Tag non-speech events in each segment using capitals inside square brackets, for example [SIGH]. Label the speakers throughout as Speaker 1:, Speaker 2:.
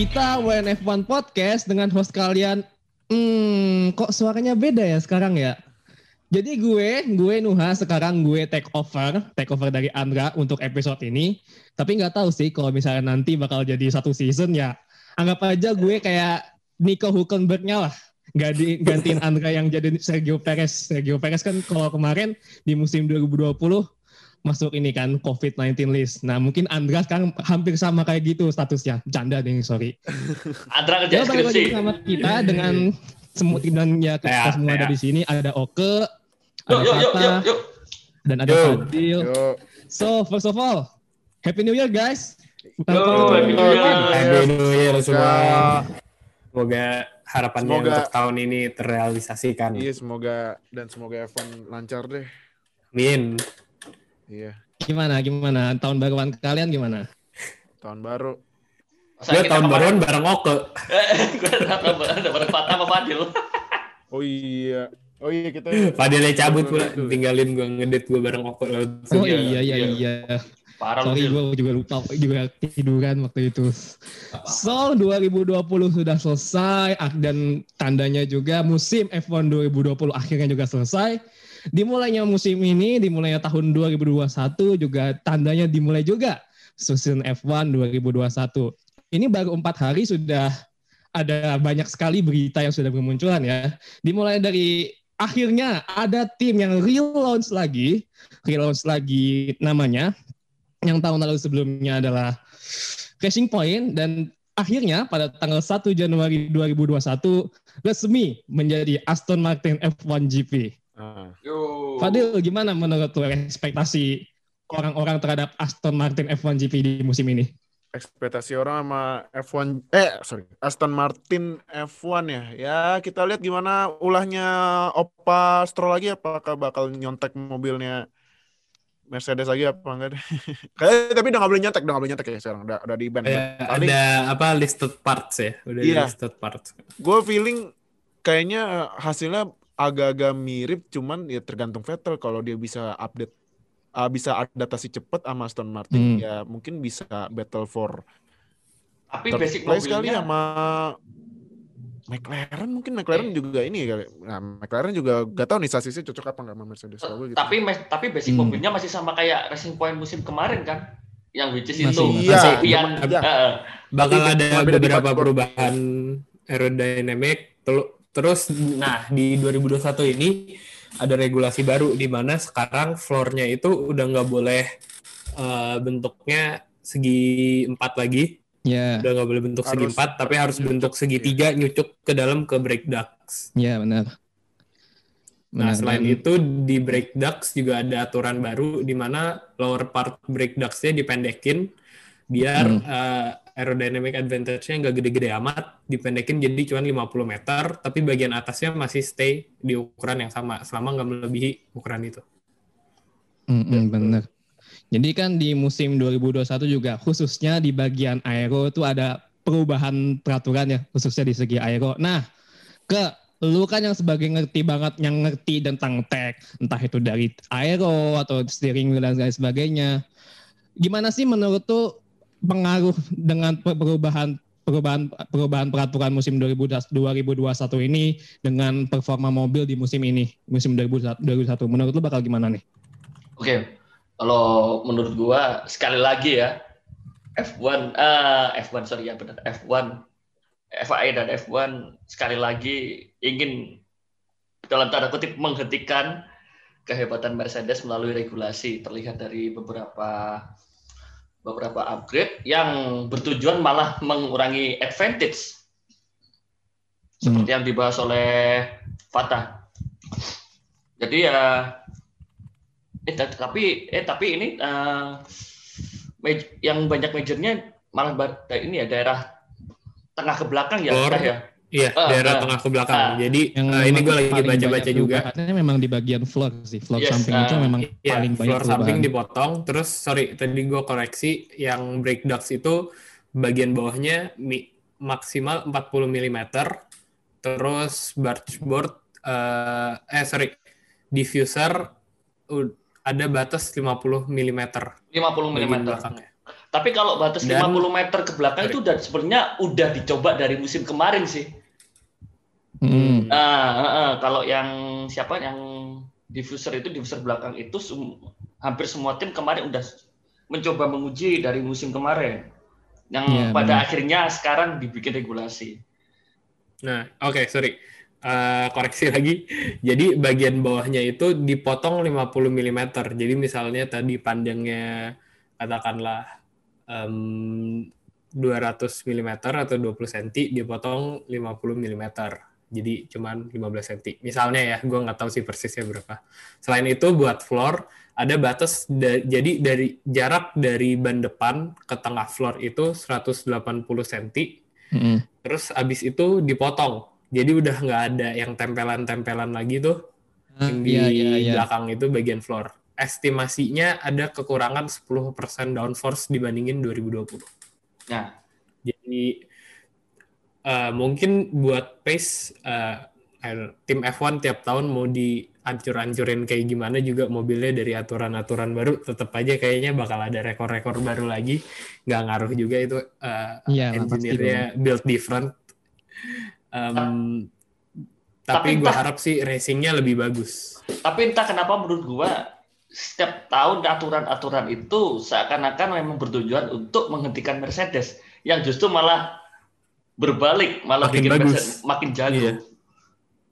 Speaker 1: kita WNF1 Podcast dengan host kalian. Hmm, kok suaranya beda ya sekarang ya? Jadi gue, gue Nuha sekarang gue take over, take over dari Andra untuk episode ini. Tapi nggak tahu sih kalau misalnya nanti bakal jadi satu season ya. Anggap aja gue kayak Nico Hulkenberg-nya lah. Gak digantiin Andra yang jadi Sergio Perez. Sergio Perez kan kalau kemarin di musim 2020 masuk ini kan COVID-19 list. Nah mungkin Andra sekarang hampir sama kayak gitu statusnya. Canda nih, sorry. [LAUGHS]
Speaker 2: Andra kerja
Speaker 1: Ya
Speaker 2: skripsi.
Speaker 1: sama kita dengan semua dan ya kita
Speaker 3: Ya,
Speaker 1: semua
Speaker 3: ya.
Speaker 1: ada di sini. Ada Oke,
Speaker 2: Yuk,
Speaker 1: ada
Speaker 2: yuk, yuk,
Speaker 1: Tata,
Speaker 2: yuk, yuk.
Speaker 1: dan ada
Speaker 3: Yo.
Speaker 1: Fadil.
Speaker 4: Yo,
Speaker 1: So first of all, Happy New Year guys.
Speaker 2: Yo, Happy New Year.
Speaker 3: Happy New Year semua.
Speaker 4: Semoga-
Speaker 3: Semoga harapannya
Speaker 4: Semoga-
Speaker 3: untuk tahun ini terrealisasikan.
Speaker 4: iya semoga dan semoga Evan lancar deh.
Speaker 3: Amin.
Speaker 4: Iya,
Speaker 1: Gimana gimana tahun baruan kalian gimana?
Speaker 4: tahun baru.
Speaker 3: Gue tahun baruan bareng Oke.
Speaker 2: Gue bareng Fatah sama Fadil. [LAUGHS]
Speaker 4: Oh iya, oh iya kita.
Speaker 3: Padahal cabut pula, tinggalin gue ngedit gue bareng Oke. lewat
Speaker 1: Oh iya iya
Speaker 2: iya.
Speaker 1: iya.
Speaker 2: Parah lu,
Speaker 1: Sorry gue juga lupa juga tiduran waktu itu. So 2020 sudah selesai ah, dan tandanya juga musim F1 2020 akhirnya juga selesai. Dimulainya musim ini, dimulainya tahun 2021 juga tandanya dimulai juga season F1 2021. Ini baru empat hari sudah ada banyak sekali berita yang sudah bermunculan ya. Dimulai dari akhirnya ada tim yang relaunch lagi, relaunch lagi namanya yang tahun lalu sebelumnya adalah Racing Point dan akhirnya pada tanggal 1 Januari 2021 resmi menjadi Aston Martin F1 GP.
Speaker 2: Yo.
Speaker 1: Fadil gimana menurut lo ekspektasi orang-orang terhadap Aston Martin F1 GP di musim ini?
Speaker 4: ekspektasi orang sama F1 eh sorry Aston Martin F1 ya. Ya kita lihat gimana ulahnya Opa Stroll lagi apakah bakal nyontek mobilnya Mercedes lagi apa enggak [LAUGHS] deh. Kayak tapi udah nggak boleh nyontek, udah nggak boleh nyontek ya sekarang. Udah udah di ban.
Speaker 3: Kayak
Speaker 4: Paling-
Speaker 3: ada apa listed parts ya, udah
Speaker 4: Iya.
Speaker 3: listed parts.
Speaker 4: gue feeling kayaknya hasilnya agak-agak mirip cuman ya tergantung Vettel kalau dia bisa update ah, bisa adaptasi cepat sama Aston Martin
Speaker 1: Hmm.
Speaker 4: ya mungkin bisa battle for
Speaker 2: Tapi
Speaker 4: third
Speaker 2: basic
Speaker 4: place kali
Speaker 2: mobilnya
Speaker 4: sama McLaren mungkin McLaren juga ini kali nah, McLaren juga gak tahu nih sasisnya cocok apa nggak sama Mercedes gitu.
Speaker 2: tapi mes- tapi basic
Speaker 1: Hmm.
Speaker 2: mobilnya masih sama kayak Racing Point musim kemarin kan? Yang which is
Speaker 1: Masih,
Speaker 2: itu.
Speaker 4: Iya,
Speaker 2: yang
Speaker 4: iya.
Speaker 2: eh,
Speaker 3: Bakal ada beberapa perubahan aerodynamic. Telu- Terus, nah di 2021 ini ada regulasi baru di mana sekarang floornya itu udah nggak boleh eh, bentuknya segi empat lagi,
Speaker 1: Ya,
Speaker 3: udah nggak boleh bentuk segi
Speaker 4: Harus
Speaker 3: empat, tapi harus
Speaker 4: nyucuk,
Speaker 3: bentuk segitiga nyucuk ke dalam ke brake ducts.
Speaker 1: ya benar.
Speaker 3: Nah,
Speaker 1: Benar,
Speaker 3: selain
Speaker 1: dan-
Speaker 3: itu di brake ducts juga ada aturan baru di mana lower part brake ducts-nya dipendekin biar
Speaker 1: Hmm.
Speaker 3: eh, aerodynamic advantage-nya nggak gede-gede amat, dipendekin jadi cuma 50 meter, tapi bagian atasnya masih stay di ukuran yang sama selama nggak melebihi ukuran itu.
Speaker 1: Mm-mm, bener. Jadi kan di musim 2021 juga khususnya di bagian aero itu ada perubahan peraturan ya khususnya di segi aero. Nah, ke lu kan yang sebagai ngerti banget yang ngerti tentang tech entah itu dari aero atau steering wheel dan lain sebagainya. Gimana sih menurut tuh pengaruh dengan pe- perubahan perubahan perubahan peraturan musim 2021 2021 ini dengan performa mobil di musim ini musim 2021 2021 menurut lu bakal gimana nih?
Speaker 2: Oke, kalau menurut gua sekali lagi ya F1 eh F1 sorry ya benar F1 FIA dan F1 sekali lagi ingin dalam tanda kutip menghentikan kehebatan Mercedes melalui regulasi terlihat dari beberapa beberapa upgrade yang bertujuan malah mengurangi advantage seperti yang dibahas oleh Fatah. Jadi ya eh ta- tapi eh tapi ini eh, maj- yang banyak majornya malah ini ya daerah tengah ke belakang ya. Tah, ya.
Speaker 3: Iya,
Speaker 2: Ah,
Speaker 3: daerah
Speaker 2: ah.
Speaker 3: tengah ke belakang.
Speaker 2: Ah.
Speaker 3: Jadi
Speaker 1: yang
Speaker 3: eh, ini gue lagi baca-baca juga.
Speaker 1: perubahannya memang di bagian floor sih. Floor
Speaker 2: Yes,
Speaker 1: samping itu
Speaker 2: uh,
Speaker 1: memang
Speaker 3: Iya,
Speaker 1: paling banyak
Speaker 3: floor samping
Speaker 1: perubahan.
Speaker 3: dipotong. Terus sorry tadi gue koreksi yang brake ducts itu bagian bawahnya mi- maksimal 40 mm. Terus bargeboard eh eh sorry diffuser u- ada batas 50 mm.
Speaker 2: 50 mm. Tapi kalau batas
Speaker 3: Dan-
Speaker 2: 50 meter ke belakang itu udah sebenarnya udah dicoba dari musim kemarin sih.
Speaker 1: Hmm.
Speaker 2: Nah, eh, eh, kalau yang siapa yang diffuser itu diffuser belakang itu sem- hampir semua tim kemarin udah mencoba menguji dari musim kemarin. Yang
Speaker 1: Iya,
Speaker 2: pada
Speaker 1: benar.
Speaker 2: akhirnya sekarang dibikin regulasi.
Speaker 3: Nah, oke, sorry. Eh, koreksi lagi. [LAUGHS] Jadi bagian bawahnya itu dipotong 50 mm. Jadi misalnya tadi panjangnya katakanlah em, 200 mm atau 20 cm dipotong 50 mm. Jadi cuman 15 cm. Misalnya ya, gue nggak tahu sih persisnya berapa. Selain itu buat floor ada batas da- jadi dari jarak dari ban depan ke tengah floor itu 180 cm
Speaker 1: Hmm.
Speaker 3: Terus abis itu dipotong. Jadi udah nggak ada yang tempelan-tempelan lagi tuh
Speaker 1: Ah,
Speaker 3: yang di
Speaker 1: iya, iya, iya.
Speaker 3: belakang itu bagian floor. Estimasinya ada kekurangan 10% downforce dibandingin 2020.
Speaker 2: Nah,
Speaker 3: Jadi eh, mungkin buat pace eh, know, tim F1 tiap tahun mau dihancur-hancurin kayak gimana juga mobilnya dari aturan-aturan baru tetap aja kayaknya bakal ada rekor-rekor baru lagi. Nggak ngaruh juga itu
Speaker 1: lah, pasti
Speaker 3: engineer-nya build different. Em, tapi
Speaker 2: Tapi
Speaker 3: gue harap sih racingnya lebih bagus.
Speaker 2: tapi entah kenapa menurut gua setiap tahun aturan-aturan itu seakan-akan memang bertujuan untuk menghentikan Mercedes yang justru malah berbalik, malah
Speaker 3: Makin
Speaker 2: bikin
Speaker 3: bagus.
Speaker 2: Makin jago.
Speaker 3: Iya.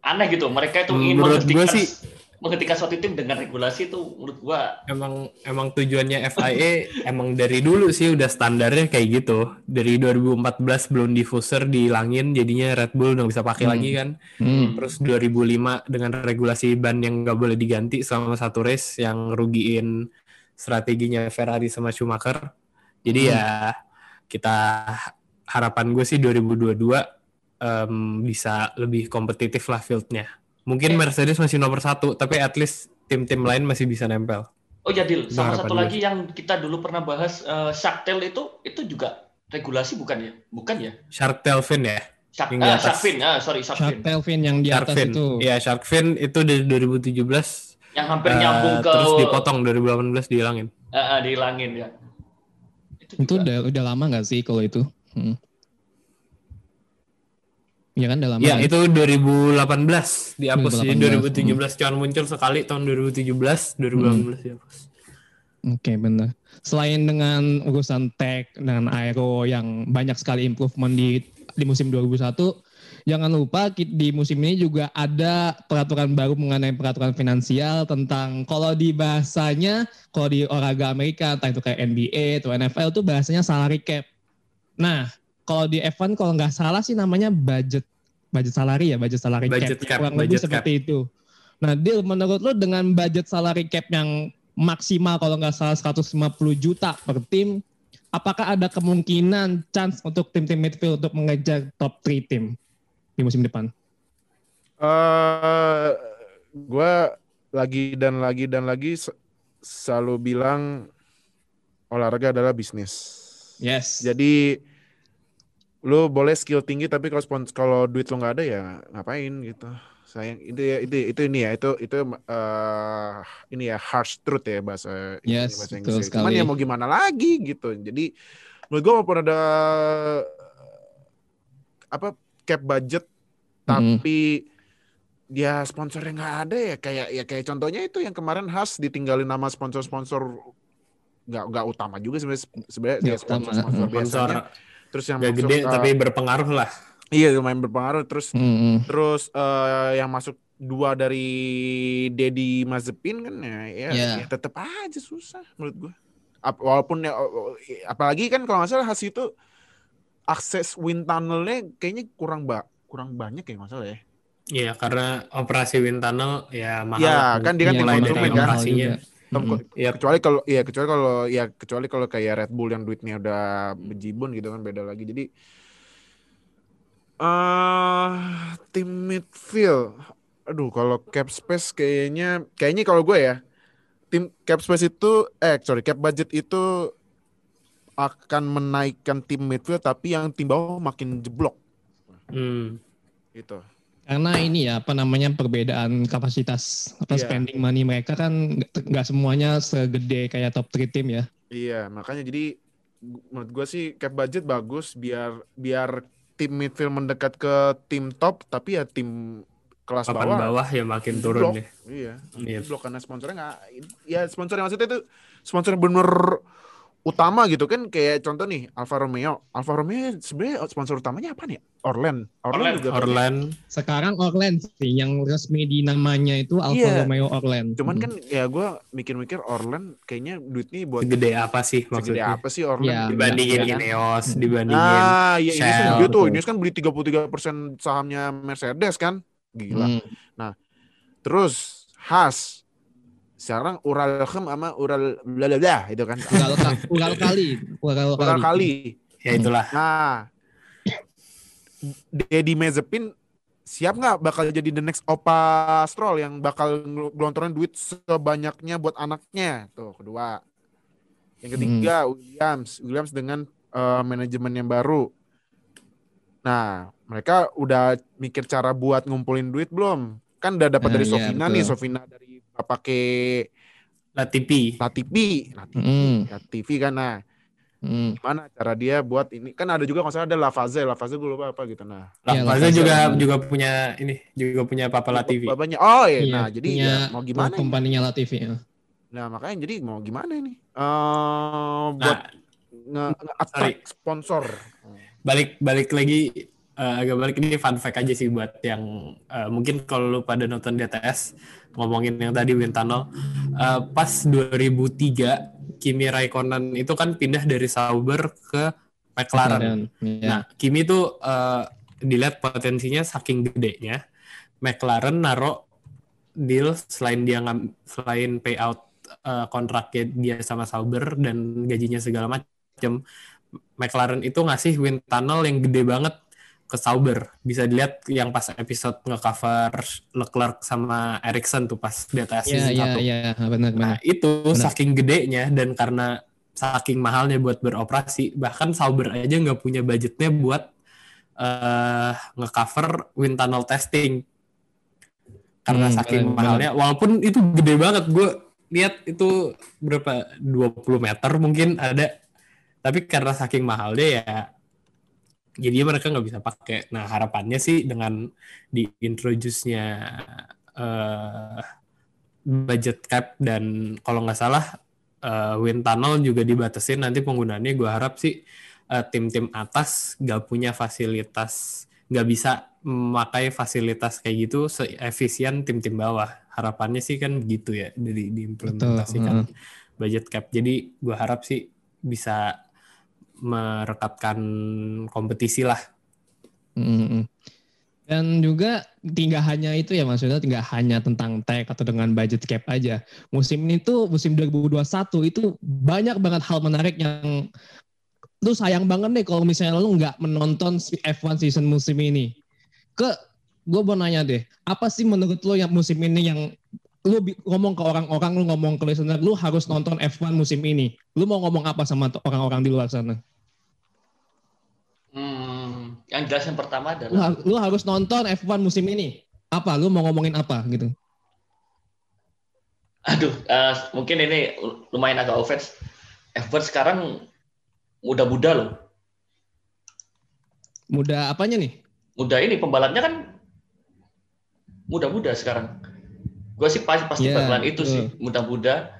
Speaker 2: Aneh gitu, mereka itu ingin
Speaker 3: Menurut
Speaker 2: menghentikan
Speaker 3: sih
Speaker 2: menghentikan suatu tim dengan regulasi itu menurut gua
Speaker 3: emang emang tujuannya FIA [LAUGHS] emang dari dulu sih udah standarnya kayak gitu. Dari 2014 belum diffuser dihilangin jadinya Red Bull udah bisa pakai
Speaker 1: Hmm.
Speaker 3: lagi kan.
Speaker 1: Hmm.
Speaker 3: Terus 2005 dengan regulasi ban yang nggak boleh diganti selama satu race yang rugiin strateginya Ferrari sama Schumacher. Jadi
Speaker 1: Hmm.
Speaker 3: ya kita harapan gue sih 2022 em, bisa lebih kompetitif lah fieldnya. Mungkin
Speaker 2: Oke.
Speaker 3: Mercedes masih nomor satu, tapi at least tim-tim lain masih bisa nempel.
Speaker 2: Oh ya Dil, sama satu
Speaker 3: gue
Speaker 2: lagi yang kita dulu pernah bahas eh, Shark Tale itu itu juga regulasi bukan ya? Bukan ya?
Speaker 3: Shark Tail Fin ya?
Speaker 2: Shark,
Speaker 3: Yang di
Speaker 2: ah,
Speaker 3: atas.
Speaker 2: Shark Fin, ah, sorry Shark,
Speaker 1: Shark
Speaker 2: Fin.
Speaker 1: Tail Fin yang di
Speaker 3: Shark
Speaker 1: atas
Speaker 3: Fin.
Speaker 1: itu.
Speaker 3: Iya, Shark Fin itu dari 2017
Speaker 2: Yang hampir
Speaker 3: eh,
Speaker 2: nyambung ke
Speaker 3: terus dipotong 2018 dihilangin.
Speaker 2: eh, eh, dihilangin ya. Itu,
Speaker 1: Itu
Speaker 2: juga.
Speaker 1: udah udah lama nggak sih kalau itu? Hmm. Iya kan udah lama.
Speaker 3: Ya,
Speaker 1: kan?
Speaker 3: itu 2018 dihapus. Jadi
Speaker 1: 2018,
Speaker 3: 2017 cuma muncul sekali tahun 2017, 2018 dihapus.
Speaker 1: Oke benar. Selain dengan urusan tech dan aero yang banyak sekali improvement di di musim 2001, jangan lupa di musim ini juga ada peraturan baru mengenai peraturan finansial tentang kalau di bahasanya kalau di olahraga Amerika entah itu kayak NBA atau NFL itu bahasanya salary cap. Nah, kalau di F1 kalau nggak salah sih namanya budget budget salary ya, budget salary
Speaker 3: Budget
Speaker 1: cap.
Speaker 3: cap,
Speaker 1: Kurang lebih
Speaker 3: budget cap.
Speaker 1: seperti itu. Nah, Dil, menurut lo dengan budget salary cap yang maksimal kalau nggak salah 150 juta per tim, apakah ada kemungkinan chance untuk tim-tim midfield untuk mengejar top 3 tim di musim depan?
Speaker 4: eh gue lagi dan lagi dan lagi selalu bilang olahraga adalah bisnis.
Speaker 1: Yes.
Speaker 4: Jadi lu boleh skill tinggi tapi kalau spons kalau duit lu nggak ada ya ngapain gitu. Sayang itu ya itu itu ini ya itu itu eh ini ya harsh truth ya bahasa
Speaker 1: Yes,
Speaker 4: bahasa Inggris. Cuman ya mau gimana lagi gitu. Jadi menurut gue walaupun ada apa cap budget tapi dia sponsornya nggak ada ya kayak ya kayak contohnya itu yang kemarin khas ditinggalin nama sponsor-sponsor nggak nggak utama juga sebenarnya sebenarnya
Speaker 1: utama.
Speaker 4: sponsor-sponsor
Speaker 3: Sponsor
Speaker 4: biasanya terus yang
Speaker 3: gak
Speaker 4: masuk,
Speaker 3: gede
Speaker 4: eh,
Speaker 3: tapi berpengaruh lah.
Speaker 4: iya lumayan berpengaruh terus
Speaker 1: Mm-mm.
Speaker 4: terus eh, yang masuk dua dari Dedi Mazepin kan ya ya,
Speaker 1: Iya.
Speaker 4: ya tetap aja susah menurut gua Ap- walaupun ya oh, oh, apalagi kan kalau nggak salah khas itu akses wind tunnelnya kayaknya kurang ba kurang banyak ya nggak salah ya
Speaker 3: Iya, karena operasi wind tunnel ya mahal.
Speaker 4: Iya, kan dia kan
Speaker 1: Iya,
Speaker 4: dikonsumen
Speaker 3: dari
Speaker 4: kan.
Speaker 3: operasinya.
Speaker 4: Tom,
Speaker 1: Mm-mm.
Speaker 3: Iya,
Speaker 4: kecuali kalau ya kecuali kalau ya kecuali kalau kayak Red Bull yang duitnya udah bejibun gitu kan beda lagi. Jadi eh tim midfield. Aduh kalau cap space kayaknya kayaknya kalau gue ya tim cap space itu eh sorry cap budget itu akan menaikkan tim midfield tapi yang tim bawah makin jeblok.
Speaker 3: Hmm.
Speaker 4: gitu
Speaker 1: Karena ini ya apa namanya perbedaan kapasitas apa
Speaker 4: Iya.
Speaker 1: spending money mereka kan nggak- semuanya segede kayak top 3 tim ya.
Speaker 4: iya makanya jadi menurut gue sih cap budget bagus biar biar tim midfield mendekat ke tim top tapi ya tim kelas
Speaker 3: Papan
Speaker 4: bawah,
Speaker 3: bawah ya makin turun
Speaker 4: blok.
Speaker 3: ya.
Speaker 4: Iya,
Speaker 3: Iya.
Speaker 4: blok karena sponsornya nggak ya sponsor yang maksudnya itu sponsor yang bener utama gitu kan kayak contoh nih Alfa Romeo. Alfa Romeo sebenarnya sponsor utamanya apa nih? Orlen. Orlen,
Speaker 2: Orlen.
Speaker 4: juga kan.
Speaker 3: Orlan
Speaker 1: Sekarang Orlen sih yang resmi di namanya itu Alfa
Speaker 4: Iya.
Speaker 1: Romeo Orlen.
Speaker 4: Cuman
Speaker 1: Hmm.
Speaker 4: kan ya gue mikir-mikir Orlen kayaknya duitnya buat
Speaker 3: segede apa sih
Speaker 4: segede
Speaker 3: maksudnya?
Speaker 4: apa sih Orlen?
Speaker 1: Ya,
Speaker 3: Dibandingin
Speaker 1: Iya.
Speaker 3: Ineos, dibandingin
Speaker 4: Nah, ya ini kan tuh, ini kan beli 33% sahamnya Mercedes kan. Gila.
Speaker 1: Hmm.
Speaker 4: Terus Haas. Sekarang Uralchem sama Ural bla bla bla itu kan.
Speaker 1: Ural, ural [LAUGHS] kali, ural,
Speaker 4: Ural
Speaker 1: kali.
Speaker 4: kali.
Speaker 3: ya itulah.
Speaker 4: Nah, Deddy Mezepin siap nggak bakal jadi the next Opa Stroll yang bakal gelontorin duit sebanyaknya buat anaknya tuh kedua. Yang ketiga Williams, Williams dengan eh, manajemen yang baru. Nah, mereka udah mikir cara buat ngumpulin duit belum? Kan udah dapat
Speaker 1: Ah,
Speaker 4: dari
Speaker 1: iya,
Speaker 4: Sofina
Speaker 1: betul.
Speaker 4: nih, Sofina dari pakai
Speaker 3: Latifi.
Speaker 4: Latifi, Latifi,
Speaker 1: Hmm.
Speaker 4: Latifi kan. Nah,
Speaker 1: Hmm.
Speaker 4: gimana cara dia buat ini? Kan ada juga kalau ada Lavaze, Lavaze gue lupa apa gitu. Nah,
Speaker 1: Iya,
Speaker 3: Lavaze juga juga punya ini, juga punya Papa Latifi.
Speaker 4: Bapaknya. Oh iya,
Speaker 1: Iya,
Speaker 4: nah jadi
Speaker 1: punya
Speaker 4: ya, mau gimana?
Speaker 1: Kompaninya Latifi. ya.
Speaker 4: Nah makanya jadi mau gimana ini? Eh buat
Speaker 3: Nah,
Speaker 4: nge, attack sponsor.
Speaker 3: balik balik lagi eh, agak balik ini fun fact aja sih buat yang eh, mungkin kalau lu pada nonton DTS ngomongin yang tadi wind tunnel eh, pas 2003 Kimi Raikkonen itu kan pindah dari Sauber ke McLaren.
Speaker 1: Iya.
Speaker 3: Nah, Kimi tuh eh, dilihat potensinya saking gedenya, McLaren naro deal selain dia ngam, selain payout eh, kontraknya dia sama Sauber dan gajinya segala macam, McLaren itu ngasih wind tunnel yang gede banget ke Sauber. Bisa dilihat yang pas episode nge-cover Leclerc sama Ericsson tuh pas di atas
Speaker 1: Iya,
Speaker 3: season
Speaker 1: iya,
Speaker 3: 1.
Speaker 1: iya, benar,
Speaker 3: Nah,
Speaker 1: benar.
Speaker 3: itu
Speaker 1: Benar.
Speaker 3: saking gedenya dan karena saking mahalnya buat beroperasi, bahkan Sauber aja nggak punya budgetnya buat eh nge-cover wind tunnel testing. Karena
Speaker 1: Hmm,
Speaker 3: saking
Speaker 1: benar,
Speaker 3: mahalnya, walaupun itu gede banget, gue lihat itu berapa 20 meter mungkin ada, tapi karena saking mahalnya ya, jadi mereka nggak bisa pakai. Nah harapannya sih dengan di introduce-nya eh budget cap dan kalau nggak salah eh, wind tunnel juga dibatasin. Nanti penggunaannya gue harap sih eh, tim-tim atas nggak punya fasilitas nggak bisa memakai fasilitas kayak gitu seefisien tim-tim bawah. Harapannya sih kan begitu ya dari diimplementasikan budget cap. Jadi gue harap sih bisa merekatkan kompetisi lah
Speaker 1: Mm-mm. Dan juga tinggal hanya itu ya maksudnya tinggal hanya tentang tag atau dengan budget cap aja. Musim ini tuh musim 2021 itu banyak banget hal menarik yang lu sayang banget nih kalau misalnya lu nggak menonton F1 season musim ini. Ke gue mau nanya deh, apa sih menurut lu yang musim ini yang lu ngomong ke orang-orang, lu ngomong ke listener, lu harus nonton F1 musim ini. Lu mau ngomong apa sama orang-orang di luar sana?
Speaker 2: Hmm, yang jelas yang pertama
Speaker 1: Lu,
Speaker 2: adalah
Speaker 1: ha- lu harus nonton F1 musim ini. Apa? Lu mau ngomongin apa gitu?
Speaker 2: Aduh, eh, mungkin ini lumayan agak offense. F1 sekarang muda-muda loh.
Speaker 1: Muda apanya nih?
Speaker 2: Muda ini pembalapnya kan muda-muda sekarang. Gue sih pasti pasti
Speaker 1: Iya,
Speaker 2: bakalan itu
Speaker 1: betul.
Speaker 2: sih muda-muda.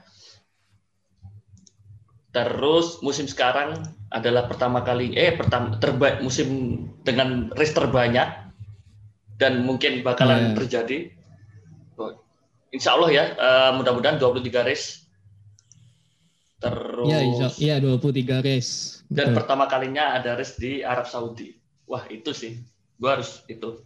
Speaker 2: Terus musim sekarang adalah pertama kali eh pertama terbaik musim dengan race terbanyak dan mungkin bakalan
Speaker 1: Iya.
Speaker 2: terjadi. Insya Allah ya, eh, mudah-mudahan 23 race. Terus
Speaker 1: Iya, insya- iya 23 race.
Speaker 2: dan
Speaker 1: Betul.
Speaker 2: pertama kalinya ada race di Arab Saudi. Wah itu sih, gua harus itu.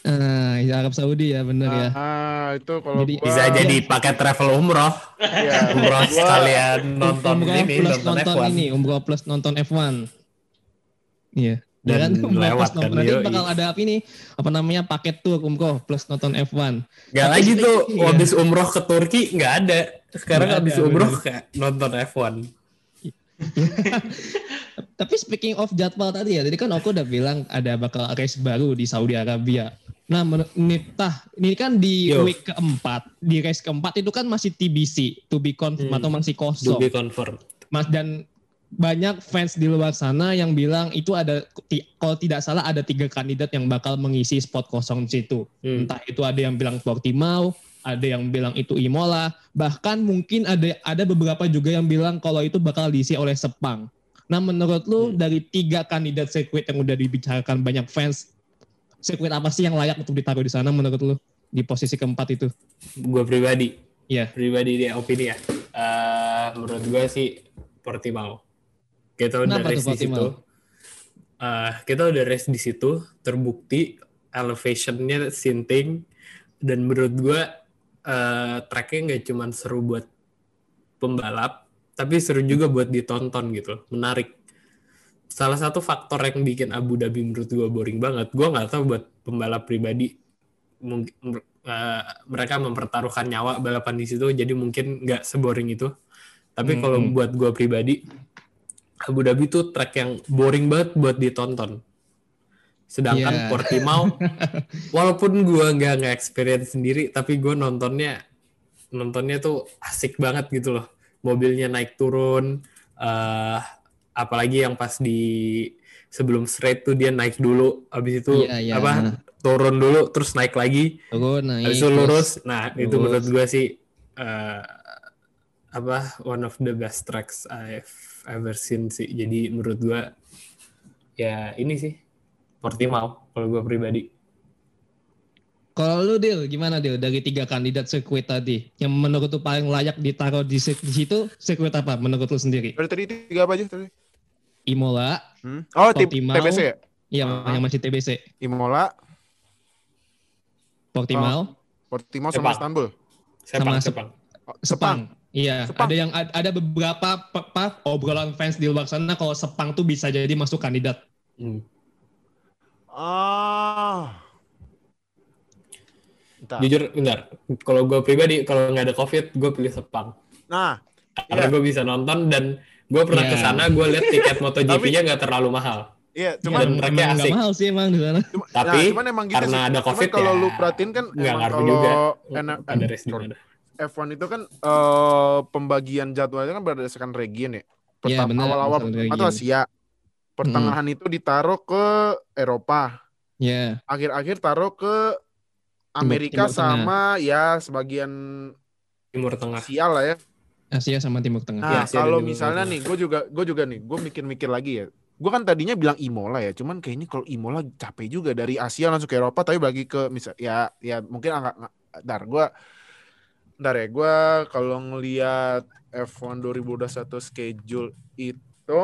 Speaker 1: Ah, iya, Arab Saudi ya, bener ya.
Speaker 4: Ah, itu kalau
Speaker 1: Jadi-
Speaker 4: gua,
Speaker 3: bisa jadi pakai travel umroh
Speaker 4: ya,
Speaker 3: umroh sekalian nonton
Speaker 1: umroh
Speaker 3: ini
Speaker 1: plus
Speaker 3: nonton,
Speaker 1: nonton,
Speaker 3: F1
Speaker 1: ini, umroh plus nonton F1. Iya.
Speaker 3: Dan
Speaker 1: Dan umroh
Speaker 3: lewat
Speaker 1: plus nonton
Speaker 3: kan,
Speaker 1: nanti
Speaker 3: yoi.
Speaker 1: bakal ada apa ini? Apa namanya paket tour umroh plus nonton F1.
Speaker 3: Gak lagi tuh
Speaker 1: Iya.
Speaker 3: habis umroh ke Turki nggak ada. Sekarang
Speaker 1: Nggak
Speaker 3: habis
Speaker 1: ada,
Speaker 3: umroh
Speaker 1: bener.
Speaker 3: kayak nonton F1. [LAUGHS]
Speaker 1: Tapi speaking of jadwal tadi ya, tadi kan aku udah bilang ada bakal race baru di Saudi Arabia. Nah, Nita, ini kan di
Speaker 3: Yo.
Speaker 1: week keempat, di race keempat itu kan masih TBC, to be confirmed
Speaker 3: Hmm.
Speaker 1: atau masih
Speaker 3: To
Speaker 1: kosong.
Speaker 3: be confirmed.
Speaker 1: Mas dan banyak fans di luar sana yang bilang itu ada kalau tidak salah ada tiga kandidat yang bakal mengisi spot kosong di situ.
Speaker 3: Hmm.
Speaker 1: Entah itu ada yang bilang Portimao, ada yang bilang itu Imola, bahkan mungkin ada ada beberapa juga yang bilang kalau itu bakal diisi oleh Sepang. Nah, menurut lu dari tiga kandidat sirkuit yang udah dibicarakan banyak fans, sirkuit apa sih yang layak untuk ditaruh di sana menurut lu di posisi keempat itu?
Speaker 3: Gue pribadi,
Speaker 1: Iya.
Speaker 3: pribadi dia opini ya. Eh, menurut gue sih Portimao. Kita udah
Speaker 1: Kenapa
Speaker 3: race di situ. Eh, kita udah race di situ, terbukti elevationnya sinting dan menurut gue eh, tracknya nggak cuma seru buat pembalap, tapi seru juga buat ditonton gitu, menarik. Salah satu faktor yang bikin Abu Dhabi menurut gue boring banget, gue nggak tahu buat pembalap pribadi mungkin eh, mereka mempertaruhkan nyawa balapan di situ, jadi mungkin nggak seboring itu. Tapi kalau
Speaker 1: Hmm.
Speaker 3: buat gue pribadi, Abu Dhabi tuh track yang boring banget buat ditonton. Sedangkan
Speaker 1: Iya.
Speaker 3: Portimao, [LAUGHS] walaupun gue nggak nggak experience sendiri, tapi gue nontonnya nontonnya tuh asik banget gitu loh. Mobilnya naik turun, eh apalagi yang pas di sebelum straight tuh dia naik dulu, habis itu
Speaker 1: Iya, iya.
Speaker 3: apa turun dulu, terus naik lagi,
Speaker 1: Turun naik.
Speaker 3: habis itu
Speaker 1: terus-
Speaker 3: lurus. Nah itu
Speaker 1: lurus.
Speaker 3: menurut gue sih eh, apa one of the best tracks I've ever seen sih. Jadi menurut gue ya ini sih Portimao kalau gue pribadi.
Speaker 1: Kalau lu Dil, gimana Dil dari tiga kandidat sirkuit tadi yang menurut lu paling layak ditaruh di, situ sirkuit apa menurut lu sendiri?
Speaker 4: Dari tadi tiga apa aja tadi?
Speaker 1: Imola,
Speaker 4: Hmm? Oh,
Speaker 1: Portimao.
Speaker 4: TBC ya?
Speaker 1: yang,
Speaker 4: Ah.
Speaker 1: yang masih TBC,
Speaker 4: Imola,
Speaker 1: Portimao,
Speaker 4: Portimao sama
Speaker 3: Sepang.
Speaker 4: Istanbul.
Speaker 3: Sepang,
Speaker 1: Sama
Speaker 3: Sepang.
Speaker 4: Oh,
Speaker 1: Sepang. Iya,
Speaker 4: Sepang.
Speaker 1: ada yang ad- ada beberapa pe- apa, obrolan fans di luar sana kalau Sepang tuh bisa jadi masuk kandidat.
Speaker 3: Hmm.
Speaker 4: Ah. Bentar.
Speaker 3: Jujur, bentar. Kalau gue pribadi, kalau nggak ada COVID, gue pilih Sepang.
Speaker 4: Nah,
Speaker 3: Karena
Speaker 4: Iya.
Speaker 3: gue bisa nonton dan gue pernah
Speaker 1: Iya.
Speaker 3: ke sana, gue lihat tiket [LAUGHS] MotoGP-nya nggak terlalu mahal.
Speaker 4: iya,
Speaker 1: Cuman
Speaker 4: cuman
Speaker 3: Dan tracknya
Speaker 1: emang
Speaker 3: asik.
Speaker 1: mahal sih emang di sana.
Speaker 4: Cuma,
Speaker 3: Tapi,
Speaker 4: nah, cuman emang gitu
Speaker 3: karena
Speaker 4: sih.
Speaker 3: ada
Speaker 4: Cuman
Speaker 3: COVID
Speaker 4: kalau
Speaker 3: ya
Speaker 4: lu perhatiin kan
Speaker 3: nggak
Speaker 4: emang
Speaker 3: ngaruh
Speaker 4: kalau
Speaker 3: juga.
Speaker 4: enak
Speaker 3: Ada race di mana.
Speaker 4: F1 itu kan eh, pembagian jadwalnya kan berdasarkan region ya.
Speaker 1: Iya,
Speaker 4: Pertama
Speaker 1: benar,
Speaker 4: awal-awal
Speaker 1: region.
Speaker 4: Asia. Pertengahan itu ditaruh ke Eropa.
Speaker 1: Ya,
Speaker 4: Akhir-akhir taruh ke Amerika
Speaker 1: Timur Tengah.
Speaker 4: sama ya sebagian
Speaker 3: Timur Tengah.
Speaker 4: Asia lah ya.
Speaker 1: Asia sama Timur Tengah.
Speaker 4: Nah,
Speaker 3: Asia dan
Speaker 4: kalau
Speaker 3: Timur
Speaker 4: misalnya
Speaker 3: Tengah.
Speaker 4: nih, gue juga gue juga nih, gue mikir-mikir lagi ya. Gue kan tadinya bilang Imola ya, cuman kayaknya kalau Imola capek juga dari Asia langsung ke Eropa, tapi bagi ke misal ya ya mungkin nggak- ntar gue ntar ya gue kalau ngelihat F1 2021 schedule itu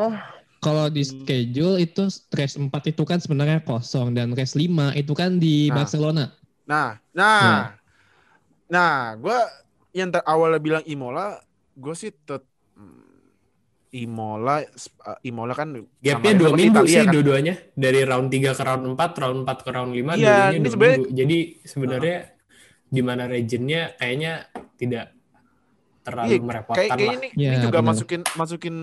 Speaker 1: Kalau di schedule itu race 4 itu kan sebenarnya kosong dan race 5 itu kan di
Speaker 4: Nah.
Speaker 1: Barcelona.
Speaker 4: nah nah nah gue yang ter- awalnya bilang Imola gue sih tet hmm, Imola eh, Imola kan
Speaker 3: Gapnya dua minggu
Speaker 4: Italia
Speaker 3: sih
Speaker 4: kan.
Speaker 3: dua-duanya. Dari round 3 ke round 4, round 4 ke round 5,
Speaker 4: Iya,
Speaker 3: dua-duanya
Speaker 4: ini
Speaker 3: dua
Speaker 4: sebenarnya-
Speaker 3: minggu. Jadi sebenarnya di mana regionnya kayaknya tidak terlalu
Speaker 4: Iya,
Speaker 3: merepotkan
Speaker 4: kayak kayaknya
Speaker 3: lah.
Speaker 4: ini,
Speaker 1: Ya,
Speaker 4: ini juga
Speaker 1: benar.
Speaker 4: masukin masukin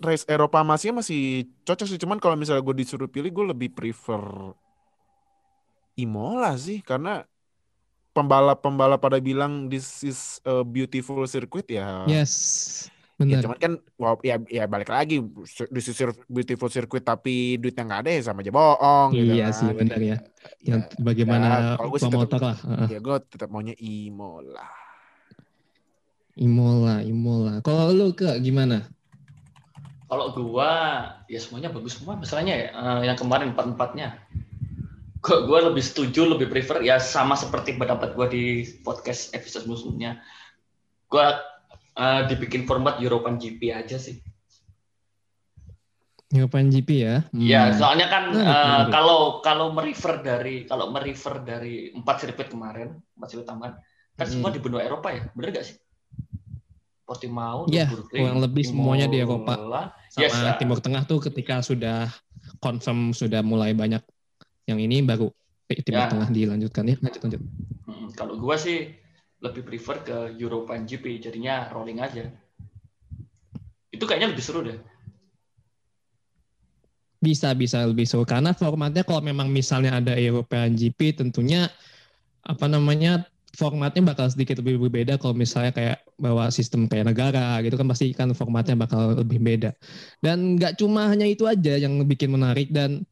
Speaker 4: race Eropa masih masih cocok sih cuman kalau misalnya gue disuruh pilih gue lebih prefer Imola sih karena pembalap-pembalap pada bilang this is a beautiful circuit ya.
Speaker 1: Yes.
Speaker 4: Ya
Speaker 1: Benar.
Speaker 4: cuman kan wow, ya ya balik lagi this is a beautiful circuit tapi duitnya nggak ada ya sama aja bohong gitu
Speaker 1: Iya
Speaker 4: kan.
Speaker 1: sih, benar ya.
Speaker 4: Ya,
Speaker 1: Yang bagaimana
Speaker 4: ya, kalau gue sih tetap-
Speaker 1: lah.
Speaker 4: Ya gue tetap maunya Imola.
Speaker 1: Imola, Imola. Kalau lu ke gimana?
Speaker 2: Kalau gua ya semuanya bagus semua masalahnya ya yang kemarin empat empatnya. Gua, gua lebih setuju, lebih prefer ya sama seperti pendapat gua di podcast episode sebelumnya. Gua eh, dibikin format European GP aja sih.
Speaker 1: European GP ya?
Speaker 2: Ya,
Speaker 1: Hmm.
Speaker 2: soalnya kan eh,
Speaker 1: menarik.
Speaker 2: kalau kalau merefer dari kalau merefer dari empat sirkuit kemarin, empat sirkuit tambahan, kan
Speaker 1: Hmm.
Speaker 2: semua di benua Eropa ya, bener gak sih? Portimao,
Speaker 1: Iya,
Speaker 2: Nürburgring,
Speaker 1: kurang lebih semuanya di Eropa. Sama
Speaker 2: Yes, ah.
Speaker 1: Timur Tengah tuh ketika sudah confirm sudah mulai banyak yang ini baru Timur
Speaker 2: Ya.
Speaker 1: Tengah dilanjutkan ya. Lanjut lanjut.
Speaker 2: Kalau gua sih lebih prefer ke European GP, jadinya rolling aja. Itu kayaknya lebih seru deh.
Speaker 1: Bisa bisa lebih seru karena formatnya kalau memang misalnya ada European GP tentunya apa namanya formatnya bakal sedikit lebih berbeda kalau misalnya kayak bawa sistem kayak negara gitu kan pasti kan formatnya bakal lebih beda. Dan nggak cuma hanya itu aja yang bikin menarik dan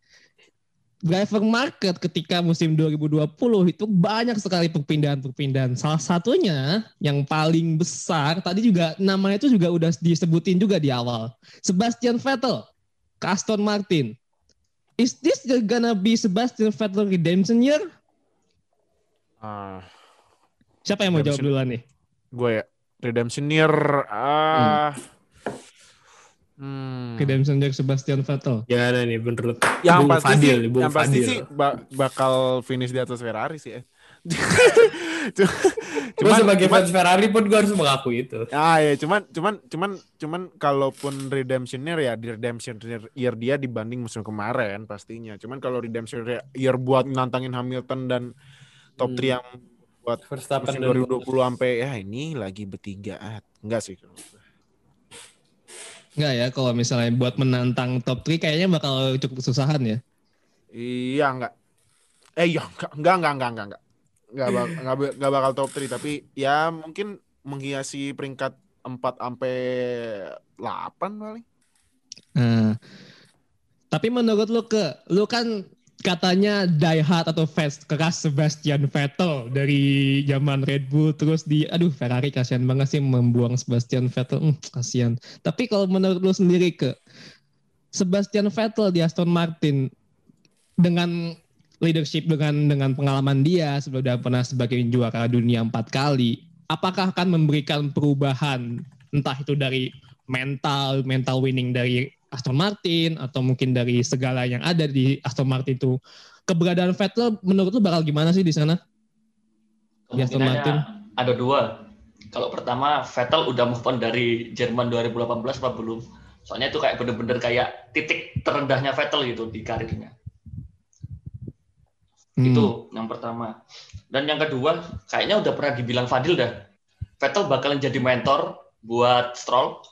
Speaker 1: driver market ketika musim 2020 itu banyak sekali perpindahan-perpindahan. Salah satunya yang paling besar tadi juga namanya itu juga udah disebutin juga di awal. Sebastian Vettel Aston Martin. Is this gonna be Sebastian Vettel redemption year?
Speaker 4: Ah,
Speaker 1: Siapa yang mau jawab
Speaker 4: Redemption.
Speaker 1: duluan nih?
Speaker 4: gue ya redemption year ah hmm.
Speaker 1: Redemption year Sebastian Vettel.
Speaker 3: Gimana nih menurut
Speaker 4: yang
Speaker 3: Bung
Speaker 4: pasti
Speaker 3: Fadil,
Speaker 4: sih,
Speaker 3: Bung
Speaker 4: yang pasti
Speaker 3: Fadil.
Speaker 4: sih ba- bakal finish di atas Ferrari sih [LAUGHS] ya.
Speaker 3: Gue
Speaker 4: cuman,
Speaker 3: sebagai
Speaker 4: cuman,
Speaker 3: fans Ferrari pun gue harus mengakui itu.
Speaker 4: ah ya cuman cuman cuman cuman kalaupun redemption year ya di redemption year dia dibanding musim kemarin pastinya. Cuman kalau redemption year buat nantangin Hamilton dan top
Speaker 3: Hmm.
Speaker 4: 3 yang buat
Speaker 3: Verstappen
Speaker 4: musim
Speaker 3: dan
Speaker 4: 2020 sampai ya ini lagi bertiga ah, enggak sih
Speaker 1: Enggak ya, kalau misalnya buat menantang top 3 kayaknya bakal cukup kesusahan ya.
Speaker 4: Iya enggak. Eh iya enggak enggak enggak enggak enggak enggak. Enggak, bak- enggak, enggak bakal top 3 tapi ya mungkin menghiasi peringkat 4 sampai 8 paling.
Speaker 1: Nah, tapi menurut lu ke, lu kan katanya die hard atau fans keras Sebastian Vettel dari zaman Red Bull. Terus di aduh Ferrari kasihan banget sih membuang Sebastian Vettel. Hmm, kasihan. Tapi kalau menurut lu sendiri ke Sebastian Vettel di Aston Martin dengan leadership dengan dengan pengalaman dia sudah pernah sebagai juara dunia empat kali apakah akan memberikan perubahan entah itu dari mental mental winning dari Aston Martin atau mungkin dari segala yang ada di Aston Martin itu keberadaan Vettel menurut lu bakal gimana sih di sana? Di Aston Martin.
Speaker 2: ada dua. Kalau pertama Vettel udah move on dari Jerman 2018 apa belum? Soalnya itu kayak bener-bener kayak titik terendahnya Vettel gitu di karirnya.
Speaker 1: Hmm.
Speaker 2: Itu yang pertama. Dan yang kedua, kayaknya udah pernah dibilang Fadil dah. Vettel bakalan jadi mentor buat Stroll.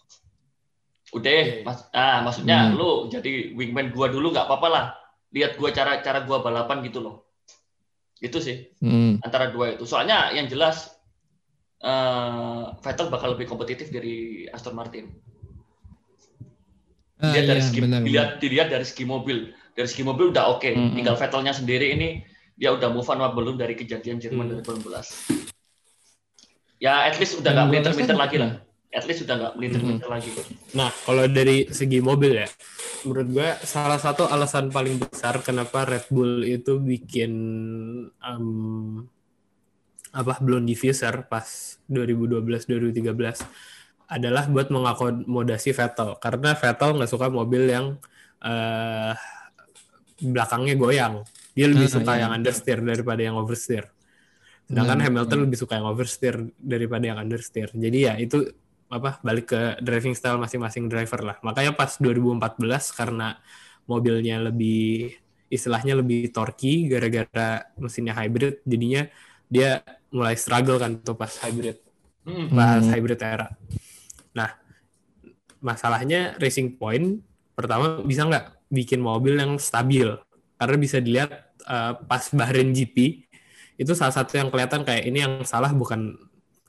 Speaker 2: Udah, mas, ah, maksudnya
Speaker 1: Hmm.
Speaker 2: lu jadi wingman gua dulu nggak apa-apa lah. Lihat gua cara cara gua balapan gitu loh. Itu sih
Speaker 1: Hmm.
Speaker 2: antara dua itu. Soalnya yang jelas eh, Vettel bakal lebih kompetitif dari Aston Martin.
Speaker 1: Ah,
Speaker 2: Dilihat dari
Speaker 1: iya,
Speaker 2: segi
Speaker 1: benar,
Speaker 2: dilihat dilihat dari segi mobil. Dari segi mobil udah oke.
Speaker 1: Mm-mm.
Speaker 2: Tinggal Vettelnya sendiri ini dia udah move on apa belum dari kejadian Jerman
Speaker 3: Hmm.
Speaker 2: 2018. Ya at least udah nggak
Speaker 1: rasa-
Speaker 2: lagi lah. At least udah nggak melintir-melintir lagi.
Speaker 3: Nah, kalau dari segi mobil ya, menurut gue salah satu alasan paling besar kenapa Red Bull itu bikin em, apa belum diffuser pas 2012-2013 adalah buat mengakomodasi Vettel karena Vettel nggak suka mobil yang eh, belakangnya goyang. Dia lebih
Speaker 1: Ah,
Speaker 3: suka
Speaker 1: iya.
Speaker 3: yang understeer daripada yang oversteer. Sedangkan
Speaker 1: Hmm,
Speaker 3: Hamilton
Speaker 1: hmm.
Speaker 3: lebih suka yang oversteer daripada yang understeer. Jadi ya itu apa balik ke driving style masing-masing driver lah. Makanya pas 2014 karena mobilnya lebih istilahnya lebih torky gara-gara mesinnya hybrid jadinya dia mulai struggle kan tuh pas hybrid
Speaker 2: Hmm.
Speaker 3: pas
Speaker 1: Hmm.
Speaker 3: hybrid era. Nah, masalahnya Racing Point pertama bisa nggak bikin mobil yang stabil karena bisa dilihat eh, pas Bahrain GP itu salah satu yang kelihatan kayak ini yang salah bukan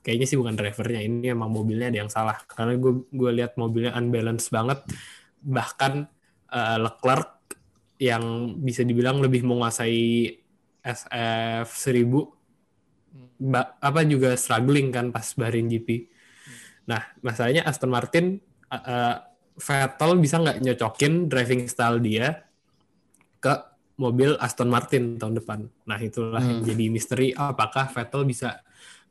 Speaker 3: kayaknya sih bukan drivernya ini emang mobilnya ada yang salah karena gue gue lihat mobilnya unbalance banget bahkan eh, Leclerc yang bisa dibilang lebih menguasai SF 1000 ba- apa juga struggling kan pas Bahrain GP. Nah, masalahnya Aston Martin uh, uh, Vettel bisa nggak nyocokin driving style dia ke mobil Aston Martin tahun depan. Nah, itulah yang
Speaker 1: Hmm.
Speaker 3: jadi misteri apakah Vettel bisa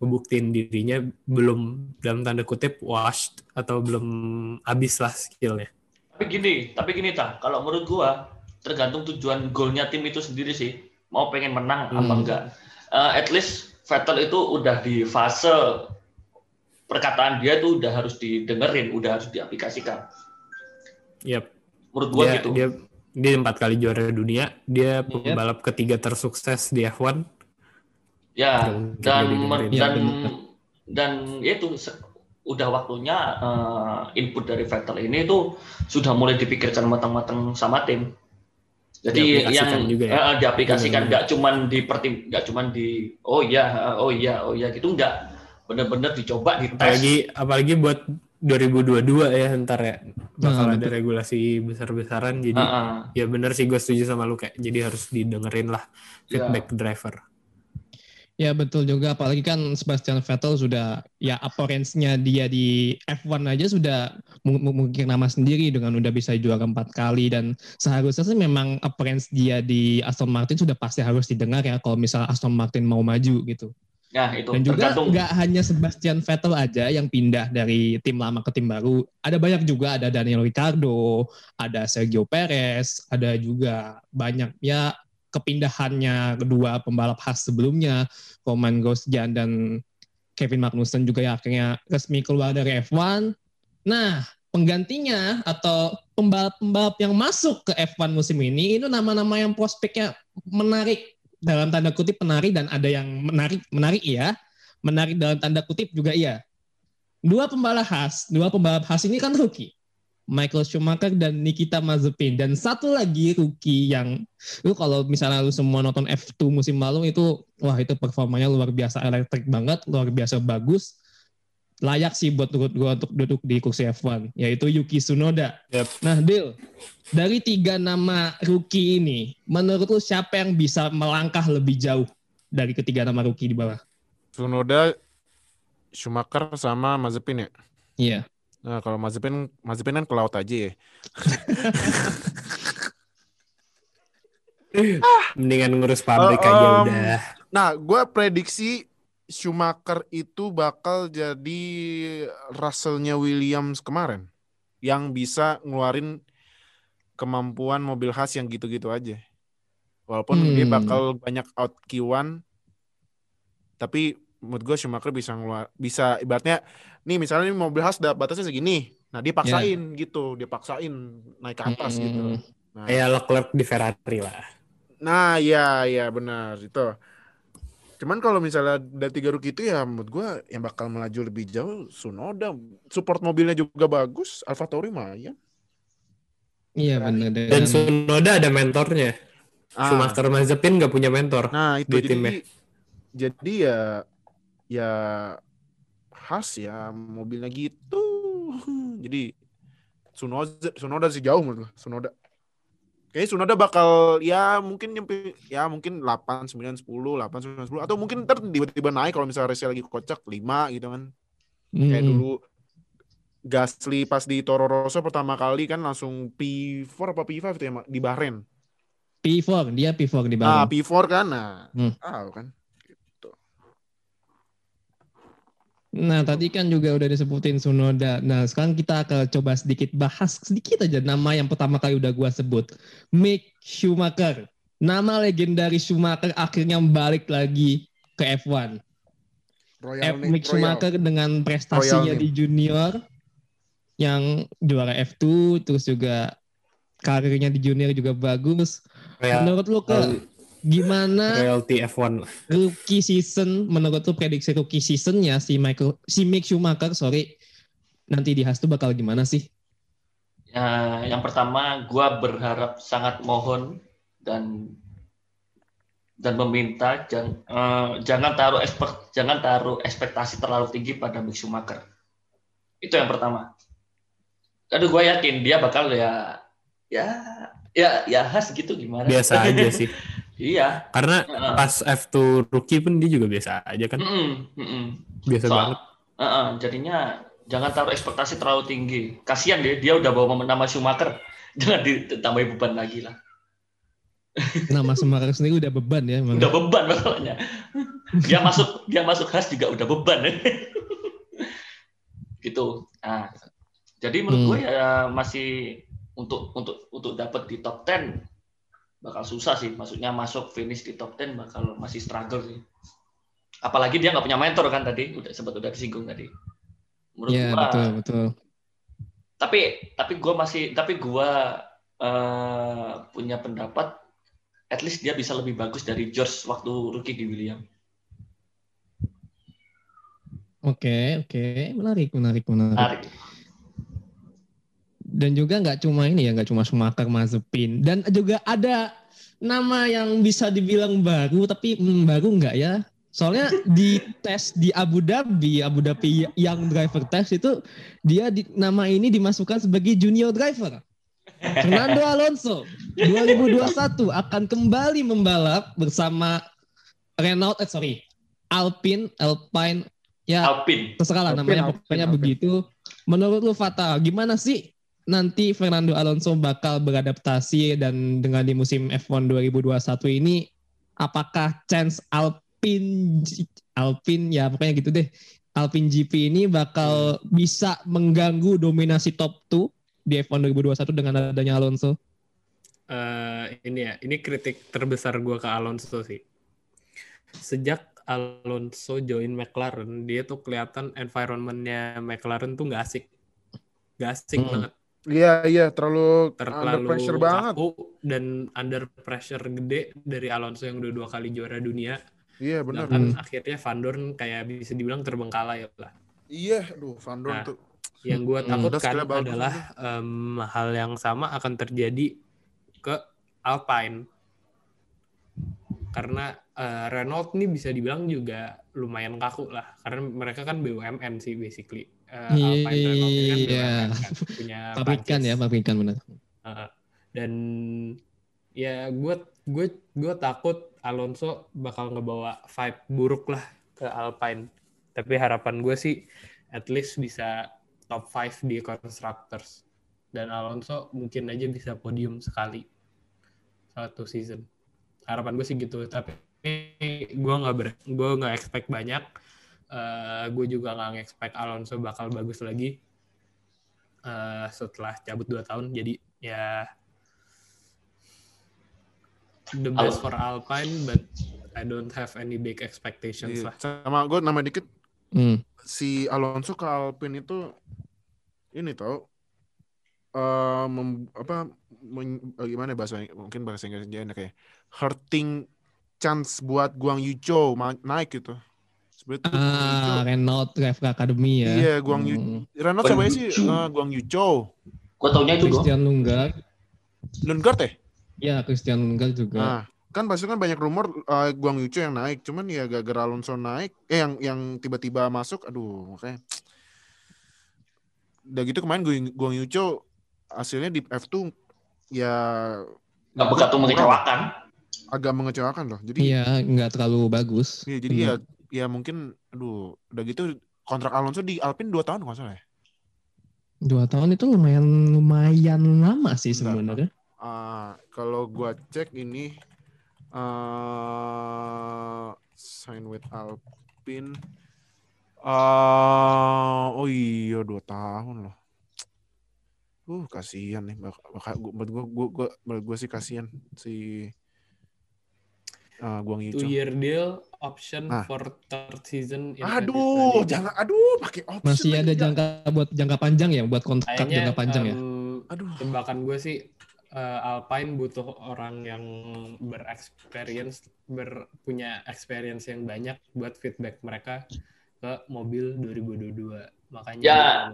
Speaker 3: ngebuktiin dirinya belum dalam tanda kutip washed atau belum habis lah skillnya.
Speaker 2: Tapi gini, tapi gini ta, kalau menurut gua tergantung tujuan goalnya tim itu sendiri sih. Mau pengen menang apa
Speaker 1: Hmm.
Speaker 2: enggak. Eh, at least Vettel itu udah di fase perkataan dia tuh udah harus didengerin, udah harus diaplikasikan.
Speaker 3: Yap.
Speaker 2: Menurut gua
Speaker 3: dia,
Speaker 2: gitu.
Speaker 3: dia dia empat kali juara dunia, dia pembalap ketiga tersukses di F1.
Speaker 2: Ya, dan
Speaker 1: Iya,
Speaker 2: dan
Speaker 1: benar.
Speaker 2: dan ya itu udah waktunya eh, input dari Vettel ini tuh sudah mulai dipikirkan matang-matang sama tim. Jadi yang
Speaker 3: juga ya?
Speaker 2: eh, diaplikasikan
Speaker 3: Benar-benar.
Speaker 2: nggak cuman di pertim nggak cuman di oh iya oh iya oh iya gitu nggak bener-bener dicoba dites.
Speaker 3: apalagi apalagi buat 2022 ya ntar ya bakal
Speaker 1: Nah,
Speaker 3: ada
Speaker 1: betul.
Speaker 3: regulasi besar-besaran jadi
Speaker 2: Heeh.
Speaker 3: ya bener sih gue setuju sama lu kayak jadi harus didengerin lah
Speaker 2: Ya.
Speaker 3: feedback driver
Speaker 1: Ya betul juga, apalagi kan Sebastian Vettel sudah ya appearance-nya dia di F1 aja sudah mengukir nama sendiri dengan udah bisa juara empat kali dan seharusnya sih memang appearance dia di Aston Martin sudah pasti harus didengar ya kalau misalnya Aston Martin mau maju gitu.
Speaker 2: Nah itu
Speaker 1: Dan juga nggak hanya Sebastian Vettel aja yang pindah dari tim lama ke tim baru. Ada banyak juga, ada Daniel Ricciardo, ada Sergio Perez, ada juga banyak ya kepindahannya kedua pembalap khas sebelumnya, Roman Grosjean dan Kevin Magnussen juga ya akhirnya resmi keluar dari F1. Nah, penggantinya atau pembalap-pembalap yang masuk ke F1 musim ini itu nama-nama yang prospeknya menarik dalam tanda kutip menarik dan ada yang menarik menarik iya. Menarik dalam tanda kutip juga iya. Dua pembalap khas dua pembalap khas ini kan rookie Michael Schumacher dan Nikita Mazepin dan satu lagi rookie yang lu kalau misalnya lu semua nonton F2 musim lalu itu wah itu performanya luar biasa elektrik banget luar biasa bagus layak sih buat menurut gua untuk duduk di kursi F1 yaitu Yuki Tsunoda.
Speaker 3: Yep.
Speaker 1: Nah, Dil, dari tiga nama rookie ini, menurut lu siapa yang bisa melangkah lebih jauh dari ketiga nama rookie di bawah?
Speaker 4: Tsunoda, Schumacher sama Mazepin ya.
Speaker 1: Iya.
Speaker 4: Nah, kalau Mazepin Mazepin kan ke laut aja ya.
Speaker 3: mendingan ngurus pabrik
Speaker 4: Eh,
Speaker 3: aja
Speaker 4: em,
Speaker 3: udah
Speaker 4: Nah, gue prediksi Schumacher itu bakal jadi Russellnya Williams kemarin, yang bisa ngeluarin kemampuan mobil khas yang gitu-gitu aja. Walaupun dia
Speaker 1: Hmm.
Speaker 4: bakal banyak out Q1, tapi menurut gue Schumacher bisa ngeluar, bisa ibaratnya nih misalnya ini mobil khas udah batasnya segini, nah dia paksain gitu, dia paksain naik ke atas
Speaker 1: Hmm.
Speaker 4: gitu. Nah,
Speaker 3: kayak Leclerc di Ferrari lah
Speaker 4: Nah, iya, iya benar itu. Cuman kalau misalnya dari tiga rookie itu ya menurut gue yang bakal melaju lebih jauh Sunoda. Support mobilnya juga bagus, AlphaTauri mah ya.
Speaker 1: Iya benar
Speaker 3: dan
Speaker 1: dan
Speaker 3: Sunoda ada mentornya
Speaker 4: Ah,
Speaker 3: Schumacher Mazepin nggak punya mentor
Speaker 4: nah itu
Speaker 3: di
Speaker 4: jadi
Speaker 3: timnya.
Speaker 4: jadi ya ya khas ya mobilnya gitu. [LAUGHS] Jadi Sunoda Sunoda sih jauh menurut gue, Sunoda. Kayaknya Sunoda bakal ya mungkin nyampe ya mungkin 8 9 10 8 9 10 atau mungkin ntar tiba-tiba naik kalau misalnya race lagi kocak 5 gitu kan. Kayak
Speaker 1: Hmm.
Speaker 4: dulu Gasly pas di Toro Rosso pertama kali kan langsung P4 apa P5 itu ya di Bahrain.
Speaker 1: P4, dia P4 di
Speaker 4: Ah,
Speaker 1: bawah.
Speaker 4: P4 kan. Nah,
Speaker 1: Hmm.
Speaker 4: tahu kan. Gitu.
Speaker 1: Nah, tadi kan juga udah disebutin Sunoda. Nah, sekarang kita akan coba sedikit bahas sedikit aja nama yang pertama kali udah gua sebut. Mick Schumacher. Nama legendaris Schumacher akhirnya balik lagi ke F1. F
Speaker 4: Royal
Speaker 1: Mick Schumacher dengan prestasinya
Speaker 4: Royal
Speaker 1: di junior yang juara F2 terus juga karirnya di junior juga bagus.
Speaker 3: Royal,
Speaker 1: Menurut lu ke gimana
Speaker 3: royalty F1 lah.
Speaker 1: rookie season menurut lu prediksi rookie seasonnya si Michael si Mick Schumacher sorry nanti di Haas tuh bakal gimana sih?
Speaker 2: Ya, yang pertama, gua berharap sangat mohon dan dan meminta jangan jangan taruh expect, jangan taruh ekspektasi terlalu tinggi pada Mick Schumacher. Itu yang pertama. Aduh, gue yakin dia bakal ya ya ya ya khas gitu gimana?
Speaker 3: biasa aja sih [LAUGHS]
Speaker 2: iya.
Speaker 3: karena
Speaker 2: Heeh.
Speaker 3: pas F2 rookie pun dia juga biasa aja kan
Speaker 2: Mm-mm, mm-mm.
Speaker 3: biasa
Speaker 2: Soal-
Speaker 3: banget
Speaker 2: Heeh, jadinya jangan taruh ekspektasi terlalu tinggi. Kasihan dia, dia udah bawa nama Schumacher. [LAUGHS] Jangan ditambahin beban lagi lah.
Speaker 1: Nama Schumacher sendiri udah beban ya emang.
Speaker 2: Udah beban masalahnya. [LAUGHS] Dia masuk dia masuk khas juga udah beban. [LAUGHS] gitu. Nah, jadi menurut
Speaker 1: Hmm.
Speaker 2: gue ya masih untuk untuk untuk dapat di top 10 bakal susah sih. Maksudnya masuk finish di top 10 bakal masih struggle sih. Apalagi dia nggak punya mentor kan tadi, udah sempat udah disinggung tadi. Menurut
Speaker 1: Iya
Speaker 2: gua,
Speaker 1: betul betul.
Speaker 2: tapi tapi gue masih tapi gue eh, punya pendapat at least dia bisa lebih bagus dari George waktu rookie di William
Speaker 1: Oke oke menarik menarik menarik.
Speaker 2: menarik
Speaker 1: Dan juga nggak cuma ini ya, nggak cuma Schumacher, Mazepin. Dan juga ada nama yang bisa dibilang baru, tapi hmm, baru nggak ya? Soalnya di tes di Abu Dhabi, Abu Dhabi yang driver test itu dia di, nama ini dimasukkan sebagai junior driver. Fernando Alonso 2021 akan kembali membalap bersama Renault, eh sorry, Alpine, Alpine, ya
Speaker 2: Alpin.
Speaker 1: terserah lah
Speaker 4: Alpine,
Speaker 1: namanya
Speaker 4: Alpine,
Speaker 1: pokoknya
Speaker 4: Alpine.
Speaker 1: begitu. Menurut lu Fatal, gimana sih nanti Fernando Alonso bakal beradaptasi dan dengan di musim F1 2021 ini apakah chance Alpine Alpine ya pokoknya gitu deh. Alpine GP ini bakal bisa mengganggu dominasi top 2 di F1 2021 dengan adanya Alonso.
Speaker 3: eh ini ya, ini kritik terbesar gue ke Alonso sih. Sejak Alonso join McLaren, dia tuh kelihatan environmentnya McLaren tuh nggak asik, nggak asik
Speaker 1: Hmm.
Speaker 3: banget,
Speaker 4: Iya, iya, terlalu, under
Speaker 3: terlalu
Speaker 4: pressure banget.
Speaker 3: kaku dan under pressure gede dari Alonso yang udah dua kali juara dunia.
Speaker 4: Iya, benar.
Speaker 3: Sedangkan
Speaker 1: Hmm.
Speaker 3: akhirnya Van Dorn kayak bisa dibilang terbengkalai lah.
Speaker 4: Iya, aduh, Van Dorn
Speaker 3: Nah,
Speaker 4: tuh.
Speaker 3: Yang gue
Speaker 1: Hmm.
Speaker 3: takutkan
Speaker 4: bagus
Speaker 3: adalah em, hal yang sama akan terjadi ke Alpine. Karena eh, Renault ini bisa dibilang juga lumayan kaku lah. Karena mereka kan BUMN sih basically. Eh, Alpine kan
Speaker 1: Iya.
Speaker 3: BUMN kan, punya [LAUGHS]
Speaker 1: Pabrikan ya, pabrikan benar.
Speaker 3: Heeh. dan ya gue gue gue takut Alonso bakal ngebawa vibe buruk lah ke Alpine. Tapi harapan gue sih at least bisa top 5 di constructors. Dan Alonso mungkin aja bisa podium sekali satu season. Harapan gue sih gitu. Tapi gue nggak ber gue nggak expect banyak. Eh, gue juga nggak expect Alonso bakal bagus lagi eh, setelah cabut 2 tahun. Jadi ya the best for Alpine, but I don't have any big expectations
Speaker 4: Iya.
Speaker 3: lah.
Speaker 4: Sama gue nama dikit,
Speaker 1: Hmm.
Speaker 4: si Alonso ke Alpine itu ini tau eh mem- apa men- eh, gimana bahasa mungkin bahasa Inggrisnya enak ya hurting chance buat Guang Yucho naik gitu sebenarnya
Speaker 1: Ah, Renault Driver Academy ya.
Speaker 4: iya Guang Yu
Speaker 1: Hmm.
Speaker 4: Renault siapa sih. Eh, Guang Yucho
Speaker 2: Gue taunya itu.
Speaker 1: Christian Lundgaard.
Speaker 4: Lundgaard ya
Speaker 1: Ya, Christian Lundgaard juga.
Speaker 4: nah kan pasti kan banyak rumor eh, Guang Yucho yang naik cuman ya gara-gara Alonso naik eh yang yang tiba-tiba masuk aduh makanya udah gitu kemarin Guang, Guang Yucho hasilnya di F2 ya
Speaker 2: Gak begitu mengecewakan.
Speaker 4: agak mengecewakan loh jadi
Speaker 1: Iya, nggak terlalu bagus.
Speaker 4: Iya, jadi ya ya mungkin aduh udah gitu kontrak Alonso di Alpine 2 tahun nggak salah ya.
Speaker 1: Dua tahun itu lumayan lumayan lama sih sebenarnya.
Speaker 4: Ah, kalau gua cek ini eh sign with Alpine ah oh iya dua tahun loh. Uh, kasihan nih. Bak bak gua gua gua, buat gua sih kasihan si ah, Guang
Speaker 3: Two year deal option
Speaker 4: Ah.
Speaker 3: for third season.
Speaker 4: Aduh,
Speaker 3: 2020.
Speaker 4: jangan aduh pakai option.
Speaker 1: Masih ada
Speaker 4: lagi.
Speaker 1: jangka buat jangka panjang ya, buat kontrak
Speaker 3: Kayaknya
Speaker 1: jangka panjang ya.
Speaker 3: em,
Speaker 4: Aduh.
Speaker 3: tebakan gue sih eh, Alpine butuh orang yang berexperience, ber, punya experience yang banyak buat feedback mereka ke mobil 2022. Makanya
Speaker 2: Ya.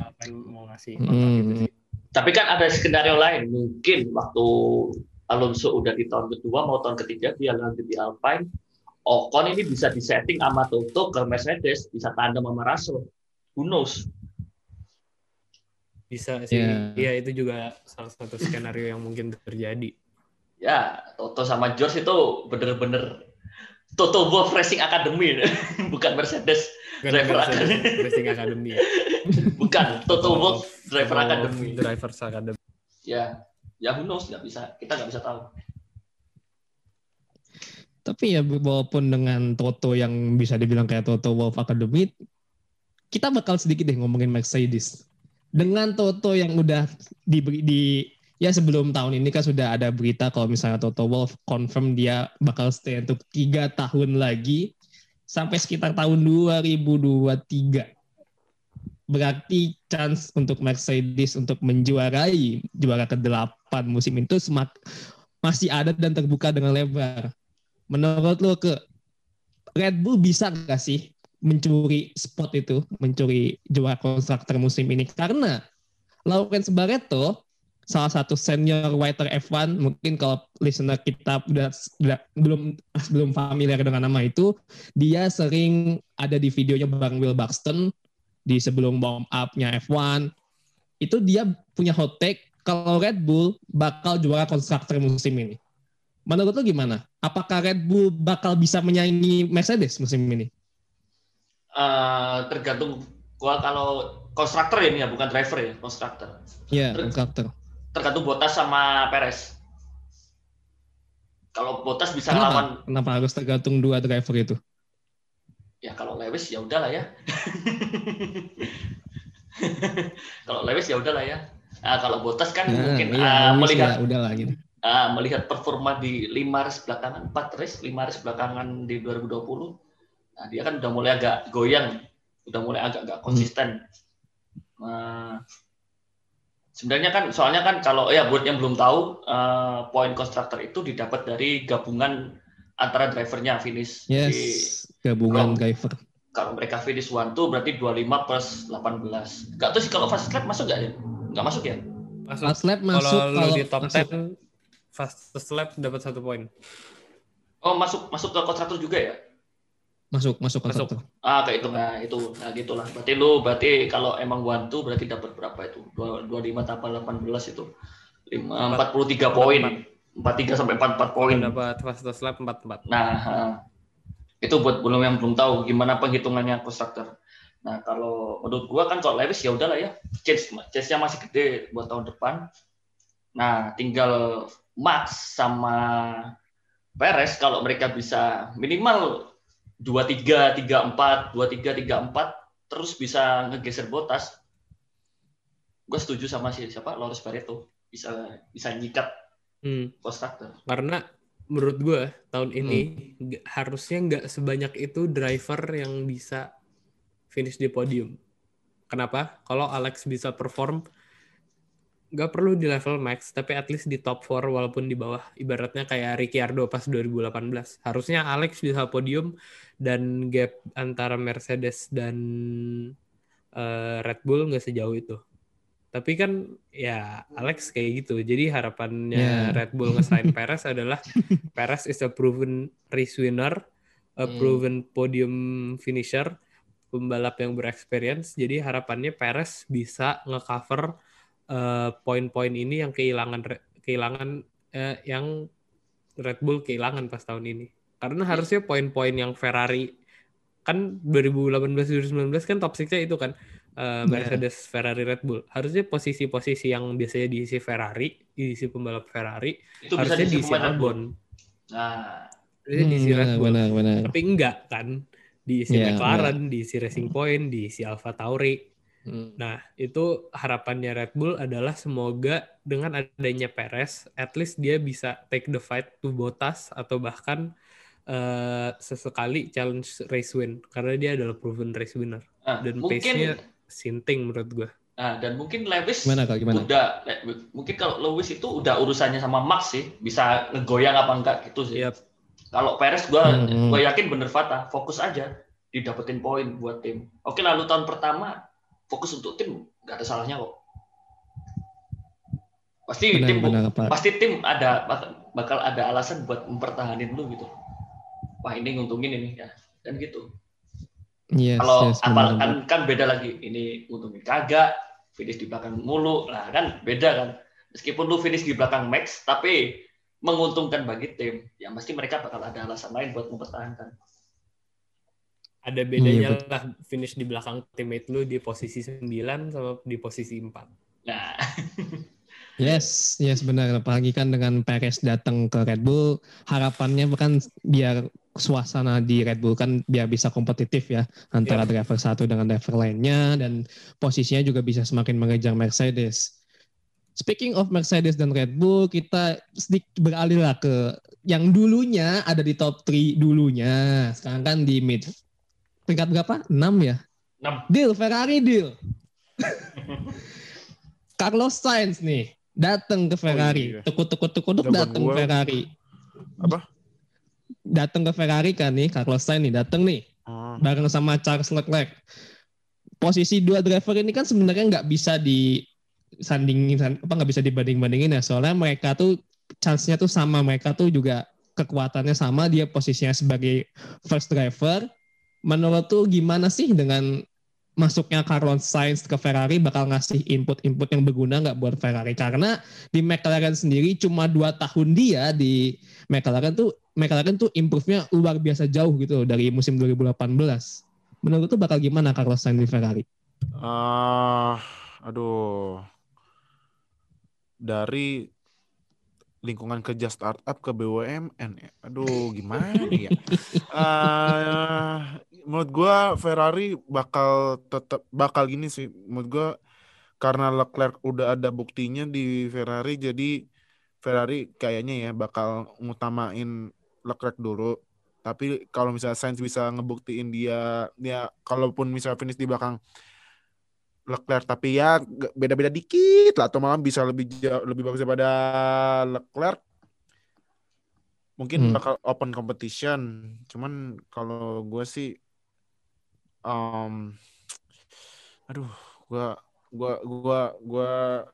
Speaker 3: Alpine mau ngasih kontrak
Speaker 1: Hmm.
Speaker 3: itu sih.
Speaker 2: Tapi kan ada skenario lain. Mungkin waktu Alonso udah di tahun kedua mau tahun ketiga dia lanjut di Alpine. Ocon ini bisa disetting sama Toto ke Mercedes, bisa tandem sama Russell. Who knows?
Speaker 3: Bisa sih.
Speaker 1: Ya.
Speaker 3: Iya itu juga salah satu skenario yang mungkin terjadi.
Speaker 2: Ya, Toto sama George itu bener-bener Toto Wolff Racing Academy, [LAUGHS] bukan Mercedes
Speaker 3: Bukan
Speaker 2: Driver
Speaker 3: Mercedes
Speaker 2: Academy.
Speaker 3: Racing Academy [LAUGHS]
Speaker 2: bukan Toto Wolff Driver Academy.
Speaker 3: Drivers Academy.
Speaker 2: Ya, ya who knows nggak bisa, kita nggak bisa tahu.
Speaker 1: Tapi ya walaupun dengan Toto yang bisa dibilang kayak Toto Wolff Academy, kita bakal sedikit deh ngomongin Mercedes. Dengan Toto yang udah diberi di ya sebelum tahun ini kan sudah ada berita kalau misalnya Toto Wolff confirm dia bakal stay untuk tiga tahun lagi sampai sekitar tahun 2023. Berarti chance untuk Mercedes untuk menjuarai juara ke-8 musim itu semak masih ada dan terbuka dengan lebar menurut lo ke Red Bull bisa nggak sih mencuri spot itu, mencuri juara konstruktor musim ini? Karena Lawrence Barreto salah satu senior writer F1 mungkin kalau listener kita udah, udah belum belum familiar dengan nama itu dia sering ada di videonya Bang Will Buxton di sebelum warm up-nya F1 itu dia punya hot take kalau Red Bull bakal juara konstruktor musim ini. Menurut lo gimana? Apakah Red Bull bakal bisa menyaingi Mercedes musim ini?
Speaker 2: Uh, tergantung gua kalau konstruktor ya ini ya bukan driver ya konstruktor.
Speaker 1: Iya,
Speaker 2: Ter-
Speaker 1: konstruktor.
Speaker 2: tergantung Bottas sama Perez. Kalau Bottas bisa lawan
Speaker 1: Kenapa? Kenapa harus tergantung dua driver itu?
Speaker 2: ya kalau Lewis ya udahlah ya. [LAUGHS] Kalau Lewis ya udahlah ya Nah, kalau Bottas kan
Speaker 1: Nah,
Speaker 2: mungkin
Speaker 1: iya, Lewis
Speaker 2: melihat
Speaker 1: ya, udah lah gitu.
Speaker 2: ah, melihat performa di lima race belakangan, empat race, lima race belakangan di 2020, nah dia kan udah mulai agak goyang, udah mulai agak agak konsisten. Nah, sebenarnya kan, soalnya kan kalau ya buat yang belum tahu, eh, poin konstruktor itu didapat dari gabungan antara drivernya finish.
Speaker 1: Yes, gabungan
Speaker 2: Kalau-
Speaker 1: driver.
Speaker 2: kalau mereka finish one two berarti 25 plus 18. Gak tahu sih kalau fast lap masuk gak ya? Nggak masuk ya?
Speaker 3: Masuk.
Speaker 1: Fast lap masuk
Speaker 3: Kalau lu
Speaker 1: kalau
Speaker 3: di top
Speaker 1: masuk.
Speaker 3: 10 fastest lap dapat satu poin.
Speaker 2: Oh masuk masuk ke konstruktor juga ya?
Speaker 1: Masuk, masuk
Speaker 3: Masuk.
Speaker 1: konstruktor.
Speaker 2: Ah kayak itu nah itu nah gitulah. Berarti lu berarti kalau emang one two berarti dapat berapa itu? Dua- 25 tambah 18 itu. 5 43 poin. 43 sampai 44 poin.
Speaker 3: Dapat fastest lap 44.
Speaker 2: Nah, itu buat belum yang belum tahu gimana penghitungannya konstruktor. Nah, kalau menurut gua kan kalau Lewis ya udahlah ya. Chance chance-nya masih gede buat tahun depan. Nah, tinggal Max sama Perez kalau mereka bisa minimal 23 34, 23 34 terus bisa ngegeser Bottas. Gue setuju sama si siapa Loris Barreto bisa bisa nyikat
Speaker 3: Hmm.
Speaker 2: konstruktor.
Speaker 3: Karena menurut gue tahun
Speaker 1: Hmm.
Speaker 3: ini nggak- harusnya nggak sebanyak itu driver yang bisa finish di podium. Kenapa? Kalau Alex bisa perform, nggak perlu di level max, tapi at least di top 4 walaupun di bawah. Ibaratnya kayak Ricciardo pas 2018. Harusnya Alex bisa podium dan gap antara Mercedes dan eh, Red Bull nggak sejauh itu. Tapi kan ya Alex kayak gitu. Jadi harapannya
Speaker 1: Ya.
Speaker 3: Red Bull ngesign Perez [LAUGHS] adalah Perez is a proven race winner, a
Speaker 1: Hmm.
Speaker 3: proven podium finisher, pembalap yang berexperience. Jadi harapannya Perez bisa ngecover eh, poin-poin ini yang kehilangan kehilangan eh, yang Red Bull kehilangan pas tahun ini. Karena harusnya poin-poin yang Ferrari kan 2018-2019 kan top 6-nya itu kan eh, Mercedes, Ferrari, Red Bull. Harusnya posisi-posisi yang biasanya diisi Ferrari, diisi pembalap Ferrari,
Speaker 2: Itu
Speaker 3: harusnya
Speaker 2: diisi.
Speaker 3: Albon.
Speaker 2: Nah,
Speaker 3: Harusnya diisi
Speaker 1: Hmm,
Speaker 3: Red Bull.
Speaker 1: benar, benar.
Speaker 3: Tapi enggak kan. Diisi
Speaker 1: Iya,
Speaker 3: McLaren, diisi Racing Point, diisi Alfa Tauri.
Speaker 1: Hmm.
Speaker 3: Nah, itu harapannya Red Bull adalah semoga dengan adanya Perez, at least dia bisa take the fight to Bottas atau bahkan eh, sesekali challenge race win karena dia adalah proven race winner
Speaker 2: nah,
Speaker 3: dan
Speaker 2: mungkin
Speaker 3: pace-nya sinting menurut gue.
Speaker 2: nah, dan mungkin Lewis
Speaker 1: Gimana kak? Gimana?
Speaker 2: udah mungkin kalau Lewis itu udah urusannya sama Max sih, bisa ngegoyang apa enggak gitu sih.
Speaker 3: Yap.
Speaker 2: Kalau Perez gua
Speaker 1: Hmm.
Speaker 2: gua yakin bener Fata, fokus aja didapetin poin buat tim. Oke lalu tahun pertama fokus untuk tim nggak ada salahnya kok. Pasti
Speaker 1: Benar,
Speaker 2: tim
Speaker 1: benar, Pak.
Speaker 2: pasti tim ada bak- bakal ada alasan buat mempertahanin lu gitu. Wah ini nguntungin ini ya dan gitu.
Speaker 1: Yes,
Speaker 2: Kalau
Speaker 1: yes,
Speaker 2: apal kan kan beda lagi. Ini untungin kagak, finish di belakang mulu. Nah, kan beda kan. Meskipun lu finish di belakang Max tapi menguntungkan bagi tim, ya pasti mereka bakal ada alasan lain buat mempertahankan.
Speaker 3: Ada bedanya
Speaker 1: Iya,
Speaker 3: lah finish di belakang teammate lu di posisi 9 sama di posisi 4.
Speaker 2: Nah, [LAUGHS]
Speaker 1: Yes, yes benar. Apalagi kan dengan Perez datang ke Red Bull, harapannya kan biar suasana di Red Bull kan biar bisa kompetitif ya antara driver satu dengan driver lainnya dan posisinya juga bisa semakin mengejar Mercedes. Speaking of Mercedes dan Red Bull, kita sedikit beralih lah ke yang dulunya ada di top 3 dulunya. Sekarang kan di mid. Peringkat berapa? 6 ya?
Speaker 2: 6.
Speaker 1: Deal, Ferrari deal. [LAUGHS] Carlos Sainz nih datang ke Ferrari.
Speaker 4: iya.
Speaker 1: Tukuk-tukuk-tukuk
Speaker 4: Dapat
Speaker 1: datang
Speaker 4: gua.
Speaker 1: Ferrari.
Speaker 4: Apa?
Speaker 1: Datang ke Ferrari kan nih, Carlos Sainz nih datang nih
Speaker 4: Hmm.
Speaker 1: bareng sama Charles Leclerc. Posisi dua driver ini kan sebenarnya nggak bisa di sandingin san- apa nggak bisa dibanding bandingin ya. Soalnya mereka tuh chance-nya tuh sama. Mereka tuh juga kekuatannya sama. Dia posisinya sebagai first driver. Menurut tuh gimana sih dengan masuknya Carlos Sainz ke Ferrari bakal ngasih input-input yang berguna nggak buat Ferrari? Karena di McLaren sendiri cuma dua tahun dia di McLaren tuh McLaren tuh improve-nya luar biasa jauh gitu dari musim 2018 menurut tuh bakal gimana Carlos Sainz di Ferrari?
Speaker 4: Ah, aduh. Dari lingkungan kerja startup ke BUMN ya. Aduh, gimana [LAUGHS] ya? Eh, menurut gua Ferrari bakal tetap bakal gini sih. Menurut gua karena Leclerc udah ada buktinya di Ferrari jadi Ferrari kayaknya ya bakal ngutamain Leclerc dulu. Tapi kalau misalnya Sainz bisa ngebuktiin dia dia kalaupun misalnya finish di belakang Leclerc tapi ya beda-beda dikit lah atau malah bisa lebih jauh, lebih bagus daripada Leclerc mungkin
Speaker 1: Hmm.
Speaker 4: bakal open competition cuman kalau gue sih um, aduh gue gua gua gua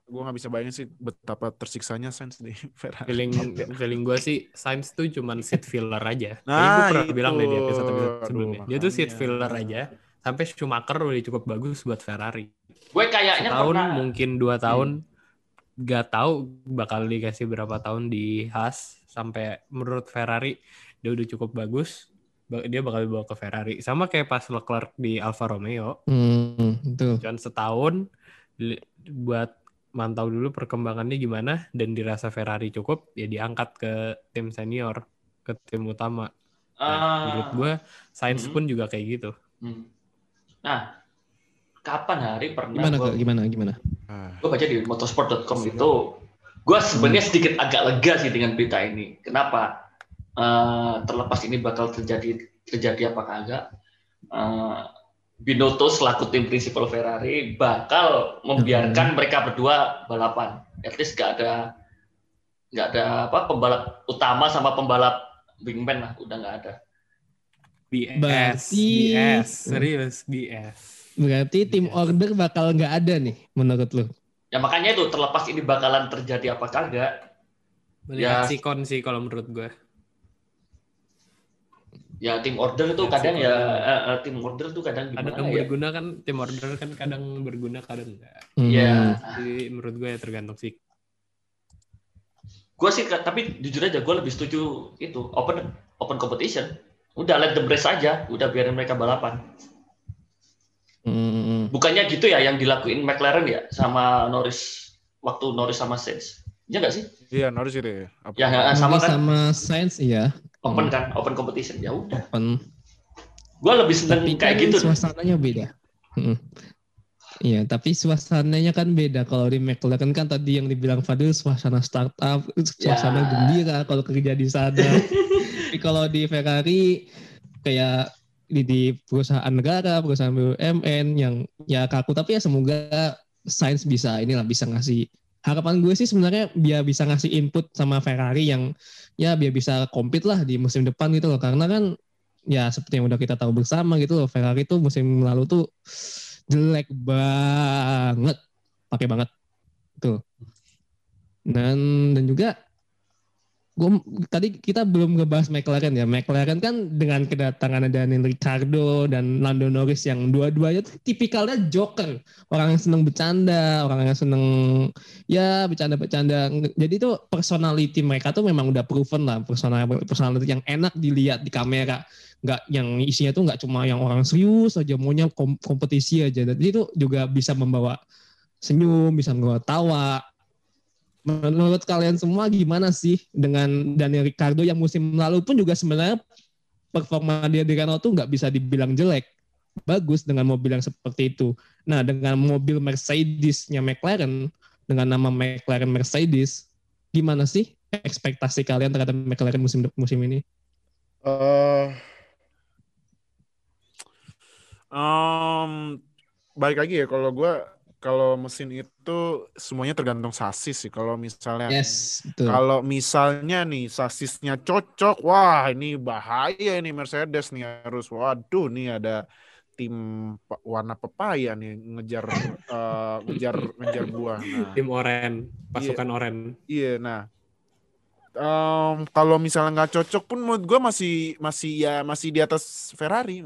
Speaker 4: gua nggak bisa bayangin sih betapa tersiksanya Sainz di [LAUGHS] Ferrari
Speaker 3: feeling feeling gue sih Sainz tuh cuman seat filler aja.
Speaker 4: Nah,
Speaker 3: gue pernah
Speaker 4: itu.
Speaker 3: bilang deh di episode episode
Speaker 4: Aduh,
Speaker 3: sebelumnya. Dia tuh seat filler aja. Sampai Schumacher udah cukup bagus buat Ferrari.
Speaker 2: Gue kayaknya
Speaker 3: Setahun
Speaker 2: pernah
Speaker 3: mungkin dua tahun gak tahu bakal dikasih berapa tahun di Haas sampai menurut Ferrari dia udah cukup bagus. Ba- Dia bakal dibawa ke Ferrari. Sama kayak pas Leclerc di Alfa Romeo.
Speaker 1: hmm, itu
Speaker 3: Cuman setahun buat mantau dulu perkembangannya gimana dan dirasa Ferrari cukup ya diangkat ke tim senior ke tim utama. Nah,
Speaker 2: Ah,
Speaker 3: menurut gue Sainz
Speaker 2: Mhm.
Speaker 3: pun juga kayak gitu.
Speaker 2: hmm. Nah, kapan hari pernah
Speaker 1: gimana
Speaker 2: gue
Speaker 1: Kak? gimana gimana?
Speaker 4: Ah,
Speaker 2: gue baca di motorsport.com itu gue sebenarnya sedikit agak lega sih dengan berita ini. Kenapa? Eh, terlepas ini bakal terjadi terjadi apa kagak eh, Binotto selaku tim prinsipal Ferrari bakal membiarkan mereka berdua balapan. At least gak ada nggak ada apa pembalap utama sama pembalap wingman lah udah nggak ada.
Speaker 3: BS, BS, serius BS.
Speaker 1: Berarti tim
Speaker 3: Yes.
Speaker 1: order bakal nggak ada nih menurut lu
Speaker 2: ya makanya itu terlepas ini bakalan terjadi apa kagak
Speaker 3: Melihat
Speaker 2: Ya.
Speaker 3: sikon sih kalau menurut gue.
Speaker 2: ya tim order itu
Speaker 3: Ya,
Speaker 2: kadang ya eh, eh, tim order itu kadang
Speaker 3: Kadang
Speaker 2: gimana ya
Speaker 3: berguna kan tim order kan kadang berguna kadang enggak.
Speaker 1: Hmm.
Speaker 2: ya
Speaker 3: Jadi menurut gue ya tergantung sih.
Speaker 2: gue sih tapi jujur aja gue lebih setuju itu open open competition udah let the race aja udah biarin mereka balapan
Speaker 1: Hmm.
Speaker 2: bukannya gitu ya yang dilakuin McLaren ya sama Norris waktu Norris sama Sainz ya nggak sih
Speaker 4: iya Norris itu ya apa?
Speaker 2: ya sama
Speaker 1: Norris
Speaker 2: kan
Speaker 1: sama Sainz iya
Speaker 2: open kan open competition ya udah
Speaker 1: open
Speaker 2: gue lebih seneng
Speaker 1: tapi
Speaker 2: kayak
Speaker 1: kan
Speaker 2: gitu
Speaker 1: suasananya beda Hmm. Iya, tapi suasananya kan beda. Kalau di McLaren kan tadi yang dibilang Fadil suasana startup, suasana
Speaker 2: Ya.
Speaker 1: gembira kalau kerja di sana. [LAUGHS] tapi kalau di Ferrari kayak di, di perusahaan negara, perusahaan BUMN yang ya kaku. Tapi ya semoga Sainz bisa inilah bisa ngasih harapan gue sih sebenarnya biar bisa ngasih input sama Ferrari yang ya biar bisa compete lah di musim depan gitu loh. Karena kan ya seperti yang udah kita tahu bersama gitu loh Ferrari tuh musim lalu tuh jelek banget pakai banget tuh dan dan juga gua tadi kita belum ngebahas McLaren ya. McLaren kan dengan kedatangan Daniel Ricciardo dan Lando Norris yang dua-duanya tuh tipikalnya joker. Orang yang seneng bercanda orang yang seneng ya bercanda-bercanda. Jadi tuh personality mereka tuh memang udah proven lah. Personal personality yang enak dilihat di kamera. Nggak yang isinya tuh nggak cuma yang orang serius aja maunya kom- kompetisi aja. Jadi itu juga bisa membawa senyum bisa membawa tawa menurut kalian semua gimana sih dengan Daniel Ricardo yang musim lalu pun juga sebenarnya performa dia di Renault tuh nggak bisa dibilang jelek. Bagus dengan mobil yang seperti itu. Nah dengan mobil Mercedes-nya McLaren dengan nama McLaren Mercedes gimana sih ekspektasi kalian terhadap McLaren musim musim ini?
Speaker 4: Eh, um, balik lagi ya kalau gue kalau mesin itu semuanya tergantung sasis sih. Kalau misalnya
Speaker 1: yes betul.
Speaker 4: kalau misalnya nih sasisnya cocok wah ini bahaya ini Mercedes nih harus. Waduh nih ada tim warna pepaya nih ngejar eh, ngejar ngejar [LAUGHS] gua. Nah,
Speaker 3: Tim Oren, pasukan Oren.
Speaker 4: iya, nah em, kalau misalnya nggak cocok pun menurut gua masih masih ya masih di atas Ferrari.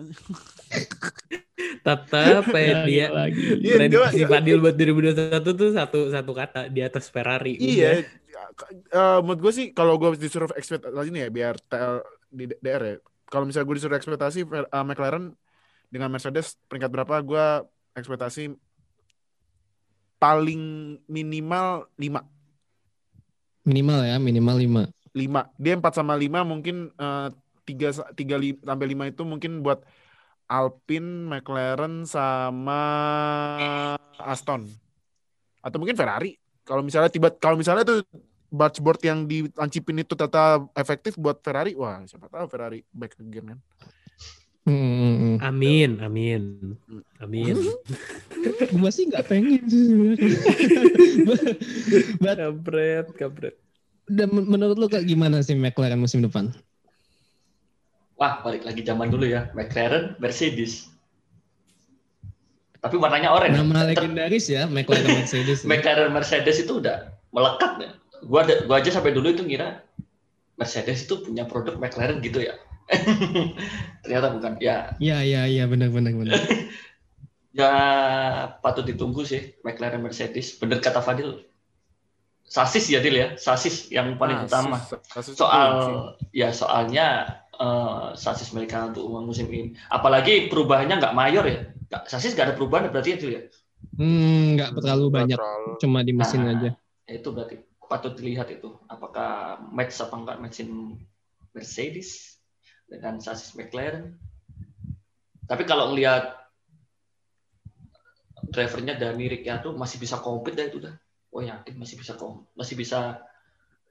Speaker 3: Tetap ya [LAUGHS]
Speaker 1: Lagi,
Speaker 3: dia
Speaker 1: lagi.
Speaker 4: Iya,
Speaker 3: prediksi Fadil buat 2021 tuh satu satu kata di atas Ferrari.
Speaker 4: Iya, eh, menurut gue sih kalau gue disuruh ekspektasi nih ya biar TL di DR ya. Kalau misalnya gue disuruh ekspektasi eh, McLaren dengan Mercedes peringkat berapa? Gue ekspektasi paling minimal 5.
Speaker 1: Minimal ya, minimal 5.
Speaker 4: 5. Dia 4 sama 5 mungkin eh, 3 sa- tiga li- sampai 5 itu mungkin buat Alpine, McLaren sama Aston. Atau mungkin Ferrari. Kalau misalnya tiba kalau misalnya tuh dashboard yang dilancipin itu tetap efektif buat Ferrari, wah siapa tahu Ferrari back again kan.
Speaker 1: Hmm.
Speaker 3: Amin, amin, amin. [LAUGHS]
Speaker 1: Gue sih nggak pengen sih sebenarnya. But,
Speaker 3: Kabret, kabret.
Speaker 1: dan men- menurut lu kayak gimana sih McLaren musim depan?
Speaker 2: Wah, balik lagi zaman dulu ya. McLaren, Mercedes. Tapi warnanya oranye.
Speaker 1: Nama legendaris ya McLaren Mercedes. ya.
Speaker 2: McLaren Mercedes itu udah melekat ya. Gua ada, gua aja sampai dulu itu ngira Mercedes itu punya produk McLaren gitu ya. [LAUGHS] Ternyata bukan. Ya,
Speaker 1: Iya iya iya benar benar benar. [LAUGHS]
Speaker 2: ya patut ditunggu sih McLaren Mercedes. Bener kata Fadil. Sasis ya Dil ya, sasis yang paling
Speaker 4: Nah,
Speaker 2: utama.
Speaker 4: kasus itu
Speaker 2: Soal
Speaker 4: sih.
Speaker 2: ya soalnya eh, sasis mereka untuk musim ini. Apalagi perubahannya nggak mayor ya. Sasis nggak ada perubahan berarti ya Dil ya.
Speaker 1: Hmm, nggak terlalu banyak,
Speaker 4: terlalu.
Speaker 1: cuma di mesin
Speaker 2: Nah,
Speaker 1: aja.
Speaker 2: Itu berarti patut dilihat itu. Apakah match apa enggak mesin Mercedes dengan sasis McLaren. Tapi kalau ngelihat drivernya Dani Ricciardo masih bisa compete dah itu dah. Oh yakin masih bisa kom, masih bisa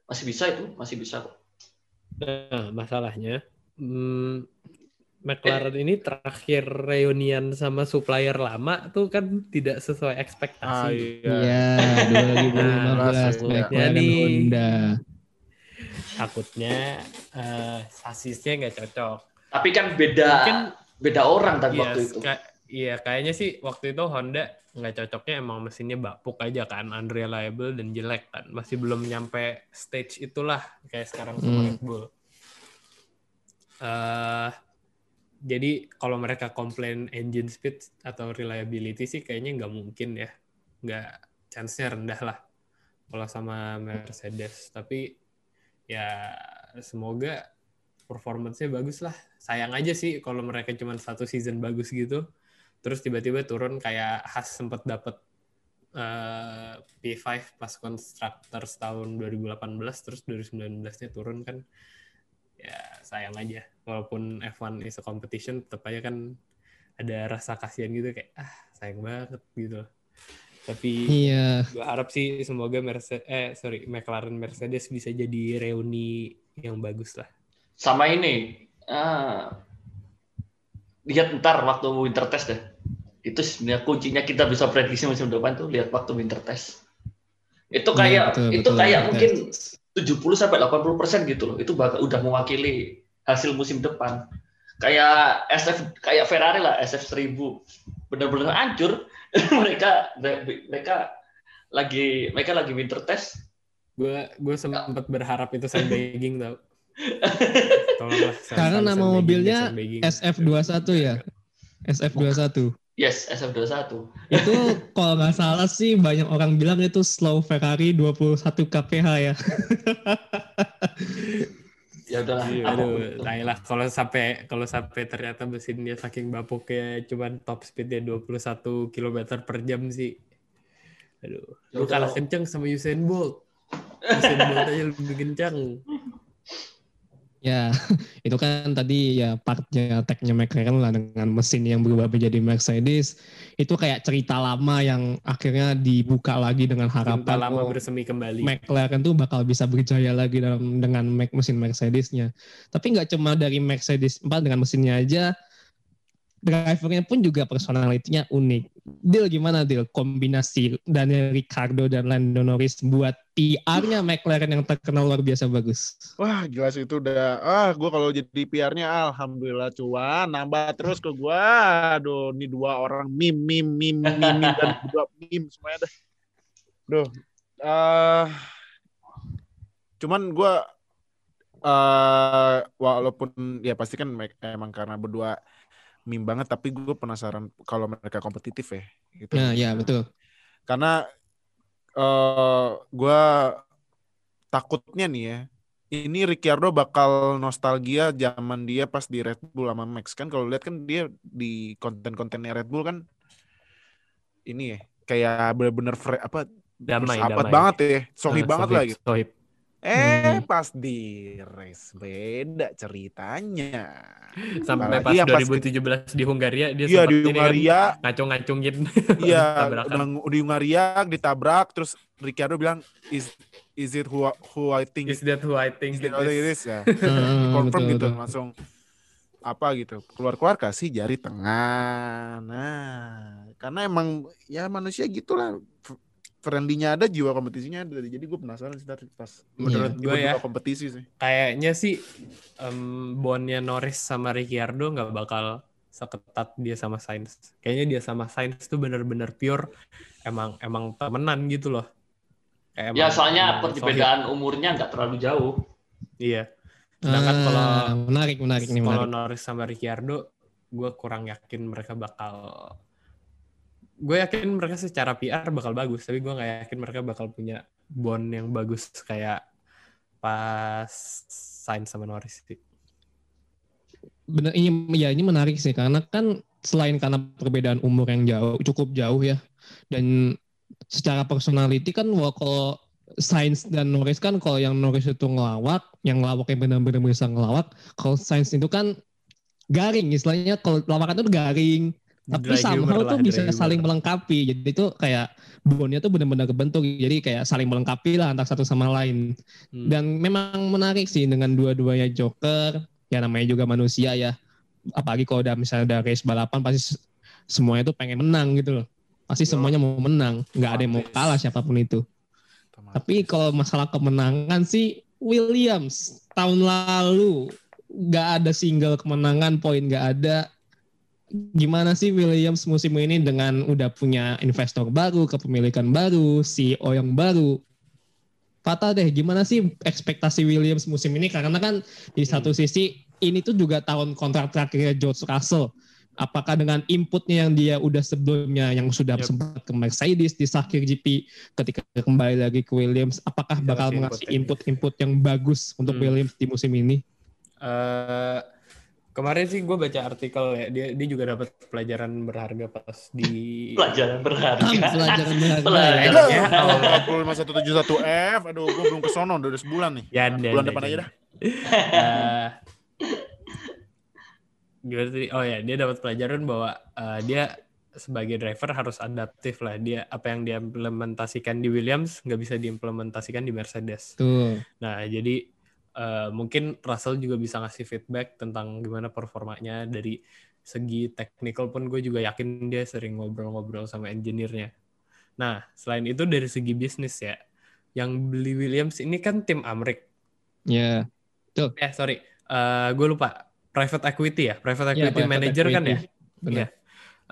Speaker 2: masih bisa itu, masih bisa kok.
Speaker 3: Nah, masalahnya hmm, McLaren ini terakhir reunian sama supplier lama tuh kan tidak sesuai
Speaker 4: Ah,
Speaker 3: ekspektasi.
Speaker 4: iya.
Speaker 1: Iya, 2015
Speaker 4: Nah,
Speaker 1: McLaren
Speaker 3: jadi-
Speaker 1: Honda.
Speaker 3: Takutnya eh, sasisnya nggak cocok.
Speaker 2: Tapi kan beda
Speaker 3: Mungkin
Speaker 2: beda orang tadi
Speaker 3: iya,
Speaker 2: waktu itu.
Speaker 3: ka- iya kayaknya sih waktu itu Honda nggak cocoknya emang mesinnya bapuk aja kan, unreliable dan jelek kan. Masih belum nyampe stage itulah kayak sekarang sama
Speaker 1: Hmm.
Speaker 3: Red Bull. Eh jadi kalau mereka komplain engine speed atau reliability sih kayaknya nggak mungkin ya. Nggak, chance-nya rendah lah kalau sama Mercedes. Tapi ya semoga performance-nya bagus lah. Sayang aja sih kalau mereka cuma satu season bagus gitu. Terus tiba-tiba turun kayak Haas sempat dapat eh, P5 pas Constructors tahun 2018 terus 2019-nya turun kan ya sayang aja walaupun F1 is a competition tetap aja kan ada rasa kasihan gitu kayak ah sayang banget gitu tapi
Speaker 1: Iya,
Speaker 3: gue harap sih semoga Mercedes eh sorry McLaren Mercedes bisa jadi reuni yang bagus lah
Speaker 2: Sama ini, ah, lihat ntar waktu winter test deh. Itu sebenarnya kuncinya kita bisa prediksi musim depan tuh lihat waktu winter test. Itu kayak
Speaker 1: Iya, betul,
Speaker 2: itu
Speaker 1: betul.
Speaker 2: kayak mungkin 70 sampai 80 persen gitu loh. Itu bakal udah mewakili hasil musim depan. Kayak SF kayak Ferrari lah SF 1000 benar-benar hancur. [LAUGHS] mereka mereka lagi mereka lagi winter test.
Speaker 3: gue gue sempat berharap itu sandbagging tau [LAUGHS] Tolonglah,
Speaker 1: Karena nama
Speaker 3: sandbagging
Speaker 1: mobilnya
Speaker 3: dan sandbagging.
Speaker 1: SF21 ya. SF21.
Speaker 2: Yes, SF21.
Speaker 1: Itu kalau nggak salah sih banyak orang bilang itu slow Ferrari 21 kph ya. [LAUGHS]
Speaker 2: Ya udahlah.
Speaker 4: Iya,
Speaker 3: Aduh, lah kalau sampai kalau sampai ternyata mesin dia saking bapuknya cuman top speednya 21 km per jam sih. Aduh,
Speaker 2: Ya
Speaker 3: lu kalah kenceng sama Usain Bolt. Usain Bolt aja lebih kencang.
Speaker 1: Ya, [LAUGHS] itu kan tadi ya partnya tagnya McLaren lah dengan mesin yang berubah menjadi Mercedes. Itu kayak cerita lama yang akhirnya dibuka lagi dengan harapan
Speaker 3: lama
Speaker 1: oh,
Speaker 3: bersemi kembali.
Speaker 1: McLaren tuh bakal bisa berjaya lagi dalam dengan mesin Mercedesnya. Tapi nggak cuma dari Mercedes 4 dengan mesinnya aja, drivernya pun juga personalitinya unik. Deal gimana deal kombinasi Daniel Ricardo dan Lando Norris buat PR-nya McLaren yang terkenal luar biasa bagus.
Speaker 4: Wah, jelas itu udah ah gue kalau jadi PR-nya alhamdulillah cuan nambah terus ke gue. Aduh, ini dua orang mim mim mim mim, mim dan [LAUGHS] dua mim semuanya dah. Duh. eh cuman gue eh walaupun ya pasti kan emang karena berdua mim banget tapi gue penasaran kalau mereka kompetitif ya gitu.
Speaker 1: Nah, ya betul.
Speaker 4: karena eh gue takutnya nih ya ini Ricciardo bakal nostalgia zaman dia pas di Red Bull sama Max kan kalau lihat kan dia di konten-kontennya Red Bull kan ini ya kayak bener-bener apa
Speaker 3: Damai, damai.
Speaker 4: banget ya sohi
Speaker 3: Eh,
Speaker 4: banget
Speaker 3: sohib,
Speaker 4: lah gitu
Speaker 3: sohib.
Speaker 4: Eh
Speaker 1: Hmm.
Speaker 4: pas di race beda ceritanya
Speaker 3: Sampai
Speaker 4: Apalagi
Speaker 3: pas
Speaker 4: pas
Speaker 3: 2017 di Hungaria dia
Speaker 4: iya di
Speaker 3: ini kan,
Speaker 4: Hungaria
Speaker 3: ngacung-ngacungin. [LAUGHS]
Speaker 4: Iya, di Hungaria ditabrak terus Ricciardo bilang is is it who who I think
Speaker 3: Is that who I think
Speaker 4: is that
Speaker 3: it is?
Speaker 4: ya. [LAUGHS]
Speaker 1: Hmm,
Speaker 4: Confirm
Speaker 1: betul,
Speaker 4: gitu
Speaker 1: betul.
Speaker 4: langsung apa gitu. Keluar-keluar kasih jari tengah. Nah, karena emang ya manusia gitulah. Friendly-nya ada, jiwa kompetisinya ada. Jadi gue penasaran sih tadi pas
Speaker 3: Menurut
Speaker 4: di
Speaker 3: gue ya,
Speaker 4: kompetisi sih.
Speaker 3: kayaknya sih em, bondnya Norris sama Ricciardo nggak bakal seketat dia sama Sainz. Kayaknya dia sama Sainz tuh bener-bener pure emang emang temenan gitu loh. Kayak
Speaker 2: Ya
Speaker 3: emang-
Speaker 2: soalnya
Speaker 3: emang
Speaker 2: perbedaan umurnya nggak terlalu jauh.
Speaker 3: Iya. Sedangkan
Speaker 1: Ah,
Speaker 3: kalau
Speaker 1: menarik menarik nih
Speaker 3: kalau
Speaker 1: menarik.
Speaker 3: Norris sama Ricciardo, gue kurang yakin mereka bakal. Gue yakin mereka secara PR bakal bagus, tapi gue nggak yakin mereka bakal punya bond yang bagus kayak pas Sainz sama Norris sih.
Speaker 1: Bener ini ya ini menarik sih karena kan selain karena perbedaan umur yang jauh cukup jauh ya dan secara personality kan kalau Sainz dan Norris kan kalau yang Norris itu ngelawak, yang ngelawak yang benar-benar bisa ngelawak, kalau Sainz itu kan garing istilahnya kalau lawakan itu garing tapi somehow
Speaker 3: lah,
Speaker 1: tuh bisa
Speaker 3: humor.
Speaker 1: saling melengkapi. Jadi itu kayak bondnya tuh benar-benar kebentuk. Jadi kayak saling melengkapi lah antara satu sama lain.
Speaker 3: Hmm.
Speaker 1: dan memang menarik sih dengan dua-duanya Joker ya namanya juga manusia ya. Apalagi kalau udah misalnya udah race balapan pasti se- semuanya tuh pengen menang gitu loh. Pasti semuanya mau menang. Nggak ada yang mau kalah siapa pun itu. Tapi kalau masalah kemenangan sih Williams tahun lalu nggak ada single kemenangan poin nggak ada gimana sih Williams musim ini dengan udah punya investor baru kepemilikan baru CEO yang baru Patah deh, gimana sih ekspektasi Williams musim ini? Karena kan di satu sisi ini tuh juga tahun kontrak terakhirnya George Russell. Apakah dengan inputnya yang dia udah sebelumnya yang sudah
Speaker 3: Yep.
Speaker 1: sempat ke Mercedes di Sakir GP ketika kembali lagi ke Williams, apakah bakal mengasih
Speaker 3: input
Speaker 1: input-input yang bagus untuk
Speaker 3: Hmm.
Speaker 1: Williams di musim ini?
Speaker 3: Eh, kemarin sih gue baca artikel ya, dia dia juga dapat pelajaran berharga pas di [LAUGHS]
Speaker 2: Pelajaran berharga. [LAUGHS]
Speaker 1: Pelajaran berharga.
Speaker 2: Pelajaran.
Speaker 3: Ya, Allah.
Speaker 4: 45171F, aduh gue belum ke sono udah sebulan nih.
Speaker 3: Ya, dan,
Speaker 4: Bulan
Speaker 3: dan,
Speaker 4: depan
Speaker 3: dan.
Speaker 4: aja dah. [LAUGHS]
Speaker 3: Gimana tadi? Oh ya, dia dapat pelajaran bahwa eh, dia sebagai driver harus adaptif lah. Dia apa yang dia implementasikan di Williams nggak bisa diimplementasikan di Mercedes.
Speaker 1: Tuh.
Speaker 3: Nah, jadi eh, mungkin Russell juga bisa ngasih feedback tentang gimana performanya dari segi technical pun gue juga yakin dia sering ngobrol-ngobrol sama engineer-nya. Nah, selain itu dari segi bisnis ya, yang beli Williams ini kan tim Amrik.
Speaker 1: Ya.
Speaker 3: Eh, sorry, Eh gue lupa. Private equity ya, private
Speaker 1: Ya,
Speaker 3: equity
Speaker 1: private
Speaker 3: manager kan ya.
Speaker 1: equity. Benar.
Speaker 3: Iya.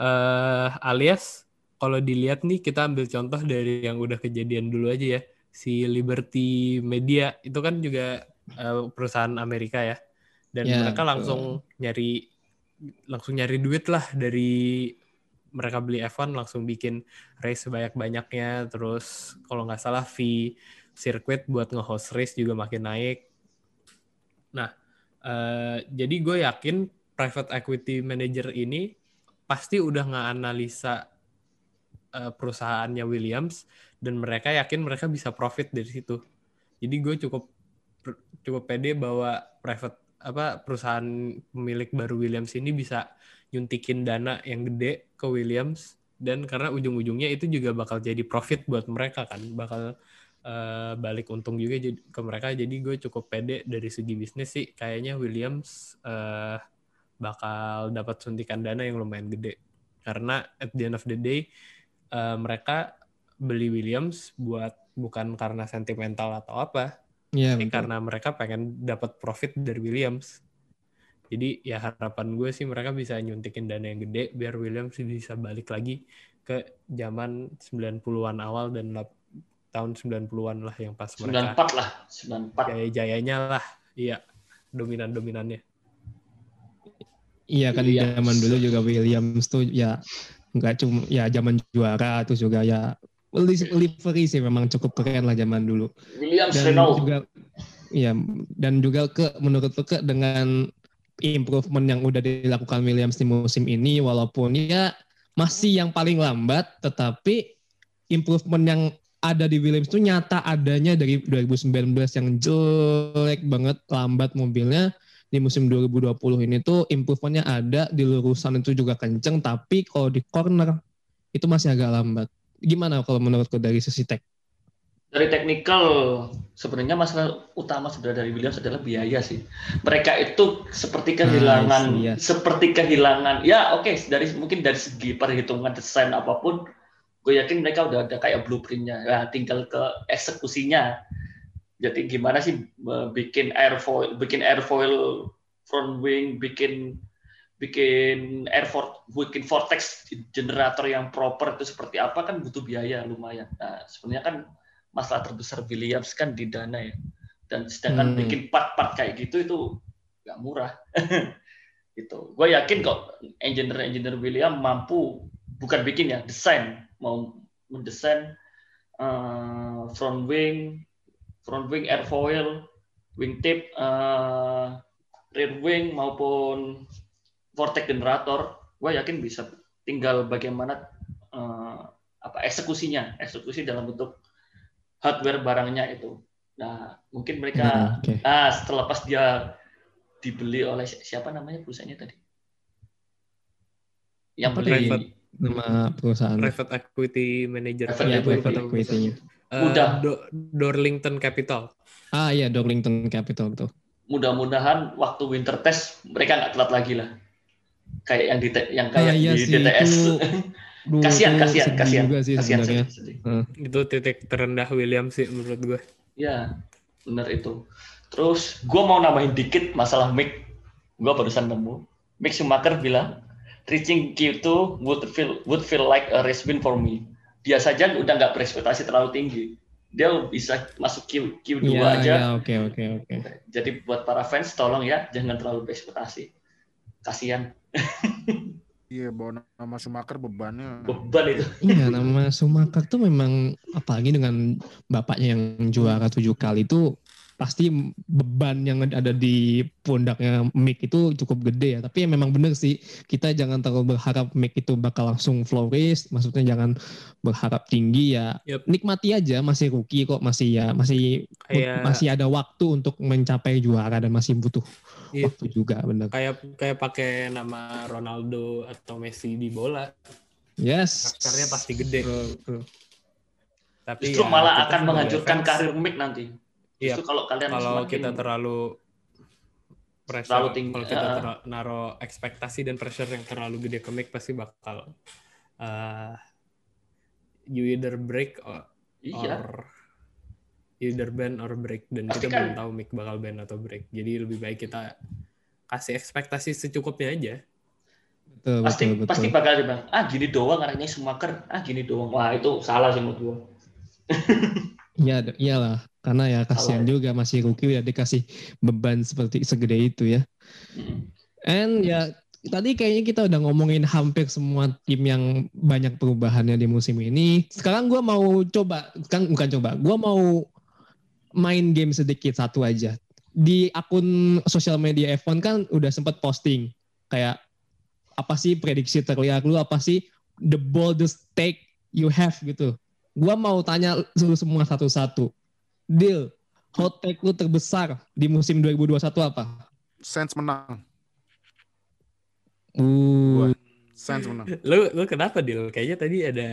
Speaker 3: Eh, alias kalau dilihat nih kita ambil contoh dari yang udah kejadian dulu aja ya. Si Liberty Media itu kan juga eh, perusahaan Amerika ya. Dan
Speaker 1: Ya,
Speaker 3: mereka
Speaker 1: betul.
Speaker 3: langsung nyari langsung nyari duit lah dari mereka beli F1 langsung bikin race sebanyak-banyaknya terus kalau nggak salah fee sirkuit buat nge-host race juga makin naik. Nah, eh, jadi gue yakin private equity manager ini pasti udah nggak analisa eh, perusahaannya Williams dan mereka yakin mereka bisa profit dari situ. Jadi gue cukup cukup pede bahwa private apa perusahaan pemilik baru Williams ini bisa nyuntikin dana yang gede ke Williams. Dan karena ujung-ujungnya itu juga bakal jadi profit buat mereka kan. Bakal eh, balik untung juga ke mereka. Jadi gue cukup pede dari segi bisnis sih. Kayaknya Williams eh, bakal dapat suntikan dana yang lumayan gede. Karena at the end of the day eh, mereka beli Williams buat bukan karena sentimental atau apa,
Speaker 1: Iya,
Speaker 3: tapi
Speaker 1: betul.
Speaker 3: karena mereka pengen dapat profit dari Williams. Jadi ya harapan gue sih mereka bisa nyuntikin dana yang gede biar Williams bisa balik lagi ke zaman 90-an awal dan tahun 90-an lah yang pas mereka
Speaker 2: 94 lah, 94.
Speaker 3: jaya-jayanya lah. Iya, dominan-dominannya.
Speaker 1: Iya kan
Speaker 2: Williams.
Speaker 1: zaman dulu juga Williams tuh ya nggak cuma ya zaman juara terus juga ya livery sih memang cukup keren lah zaman dulu.
Speaker 2: Williams
Speaker 1: Dan
Speaker 2: Renault.
Speaker 1: juga ya dan juga ke menurut ke dengan improvement yang udah dilakukan Williams di musim ini walaupun ya masih yang paling lambat tetapi improvement yang ada di Williams itu nyata adanya dari 2019 yang jelek banget lambat mobilnya di musim 2020 ini tuh improvementnya ada di lurusan itu juga kenceng tapi kalau di corner itu masih agak lambat gimana kalau menurutku dari sisi tek
Speaker 2: Dari technical sebenarnya masalah utama sebenarnya dari Williams adalah biaya sih. Mereka itu seperti kehilangan,
Speaker 1: Nice, iya.
Speaker 2: seperti kehilangan. Ya oke dari mungkin dari segi perhitungan desain apa pun, gue yakin mereka udah ada kayak blueprintnya. Ya tinggal ke eksekusinya. Jadi gimana sih eh, bikin airfoil, bikin airfoil front wing, bikin bikin air for, bikin vortex generator yang proper itu seperti apa kan butuh biaya lumayan. Nah sebenarnya kan masalah terbesar Williams kan di dana ya. Dan sedangkan
Speaker 1: Hmm.
Speaker 2: bikin part-part kayak gitu itu nggak murah. [LAUGHS] gitu. Gue yakin kok engineer-engineer William mampu bukan bikin ya, desain mau mendesain eh, front wing, front wing airfoil, wingtip, eh, rear wing maupun vortex generator. Gue yakin bisa. Tinggal bagaimana eh, apa eksekusinya, eksekusi dalam bentuk hardware barangnya itu. Nah, mungkin mereka
Speaker 1: Nah, oke.
Speaker 2: Nah, setelah pas dia dibeli oleh si- siapa namanya perusahaannya tadi? Yang
Speaker 1: Apa
Speaker 2: beli
Speaker 3: Private.
Speaker 1: nama perusahaan
Speaker 3: Private Equity Manager.
Speaker 2: Private
Speaker 1: ya
Speaker 2: equity.
Speaker 1: private equity-nya.
Speaker 3: Eh,
Speaker 2: Mudah.
Speaker 3: Do- Dorlington Capital.
Speaker 1: Ah iya Darlington Capital betul.
Speaker 2: mudah-mudahan waktu winter test mereka nggak telat lagi lah. Kayak yang di yang
Speaker 1: Ah,
Speaker 2: kayak
Speaker 1: iya
Speaker 2: di
Speaker 1: sih,
Speaker 2: DTS.
Speaker 1: itu [LAUGHS] Duh,
Speaker 2: kasihan,
Speaker 1: itu
Speaker 2: kasihan,
Speaker 1: sedih
Speaker 2: kasihan,
Speaker 1: juga sih
Speaker 2: kasihan,
Speaker 1: sebenarnya.
Speaker 2: sedih, sedih.
Speaker 3: Itu titik terendah Williams sih menurut gue.
Speaker 2: Ya, bener itu. Terus gue mau nambahin dikit masalah Mick. Gue barusan nemu. Mick Schumacher bilang, reaching Q2 would feel would feel like a race win for me. Dia saja udah nggak berekspektasi terlalu tinggi. Dia bisa masuk Q, Q2
Speaker 1: Iya
Speaker 2: aja.
Speaker 1: iya oke oke oke.
Speaker 2: Jadi buat para fans tolong ya jangan terlalu berekspektasi. Kasihan
Speaker 4: Iya, bawa nama Schumacher bebannya.
Speaker 2: beban itu.
Speaker 1: Iya nama Sumakar tuh memang apalagi dengan bapaknya yang juara tujuh kali itu pasti beban yang ada di pundaknya Mick itu cukup gede ya. Tapi ya memang bener sih kita jangan terlalu berharap Mick itu bakal langsung flourish. Maksudnya jangan berharap tinggi ya.
Speaker 3: Yup.
Speaker 1: Nikmati aja masih rookie kok masih ya masih
Speaker 3: Kayak
Speaker 1: masih ada waktu untuk mencapai juara dan masih butuh
Speaker 3: Iya.
Speaker 1: waktu juga bener.
Speaker 3: kayak kayak pakai nama Ronaldo atau Messi di bola,
Speaker 1: Yes.
Speaker 3: karakternya pasti gede.
Speaker 1: Betul, betul.
Speaker 3: Tapi
Speaker 2: Justru
Speaker 3: ya,
Speaker 2: malah akan menghancurkan karir Mick nanti.
Speaker 3: Iya,
Speaker 2: Justru kalau kalian
Speaker 3: kalau
Speaker 2: semakin-
Speaker 3: kita terlalu pressure,
Speaker 2: Terlalu tinggi,
Speaker 3: kalau kita ter- naruh ekspektasi dan pressure yang terlalu gede ke Mick pasti bakal uh, you either break or,
Speaker 2: iya.
Speaker 3: or either bend or break dan
Speaker 2: Pasti
Speaker 3: kita
Speaker 2: kan-
Speaker 3: belum tahu Mick bakal bend atau break. Jadi lebih baik kita kasih ekspektasi secukupnya aja.
Speaker 1: Betul,
Speaker 2: pasti
Speaker 1: betul, betul.
Speaker 2: pasti bakal dibilang ah gini doang anaknya Schumacher ah gini doang wah itu salah sih menurut gua [LAUGHS]
Speaker 1: Iya, iyalah. Karena ya kasihan
Speaker 2: Salah.
Speaker 1: juga masih rookie udah dikasih beban seperti segede itu ya.
Speaker 2: Mm.
Speaker 1: And ya tadi kayaknya kita udah ngomongin hampir semua tim yang banyak perubahannya di musim ini. Sekarang gua mau coba, kan bukan coba, gua mau main game sedikit satu aja. Di akun sosial media F1 kan udah sempat posting kayak apa sih prediksi terlihat lu apa sih the boldest take you have gitu. Gua mau tanya lu semua satu-satu. Deal, hot take lu terbesar di musim 2021 apa?
Speaker 4: Sainz menang.
Speaker 1: Uh,
Speaker 4: Sainz menang.
Speaker 3: Lu lu kenapa Dil? Kayaknya tadi ada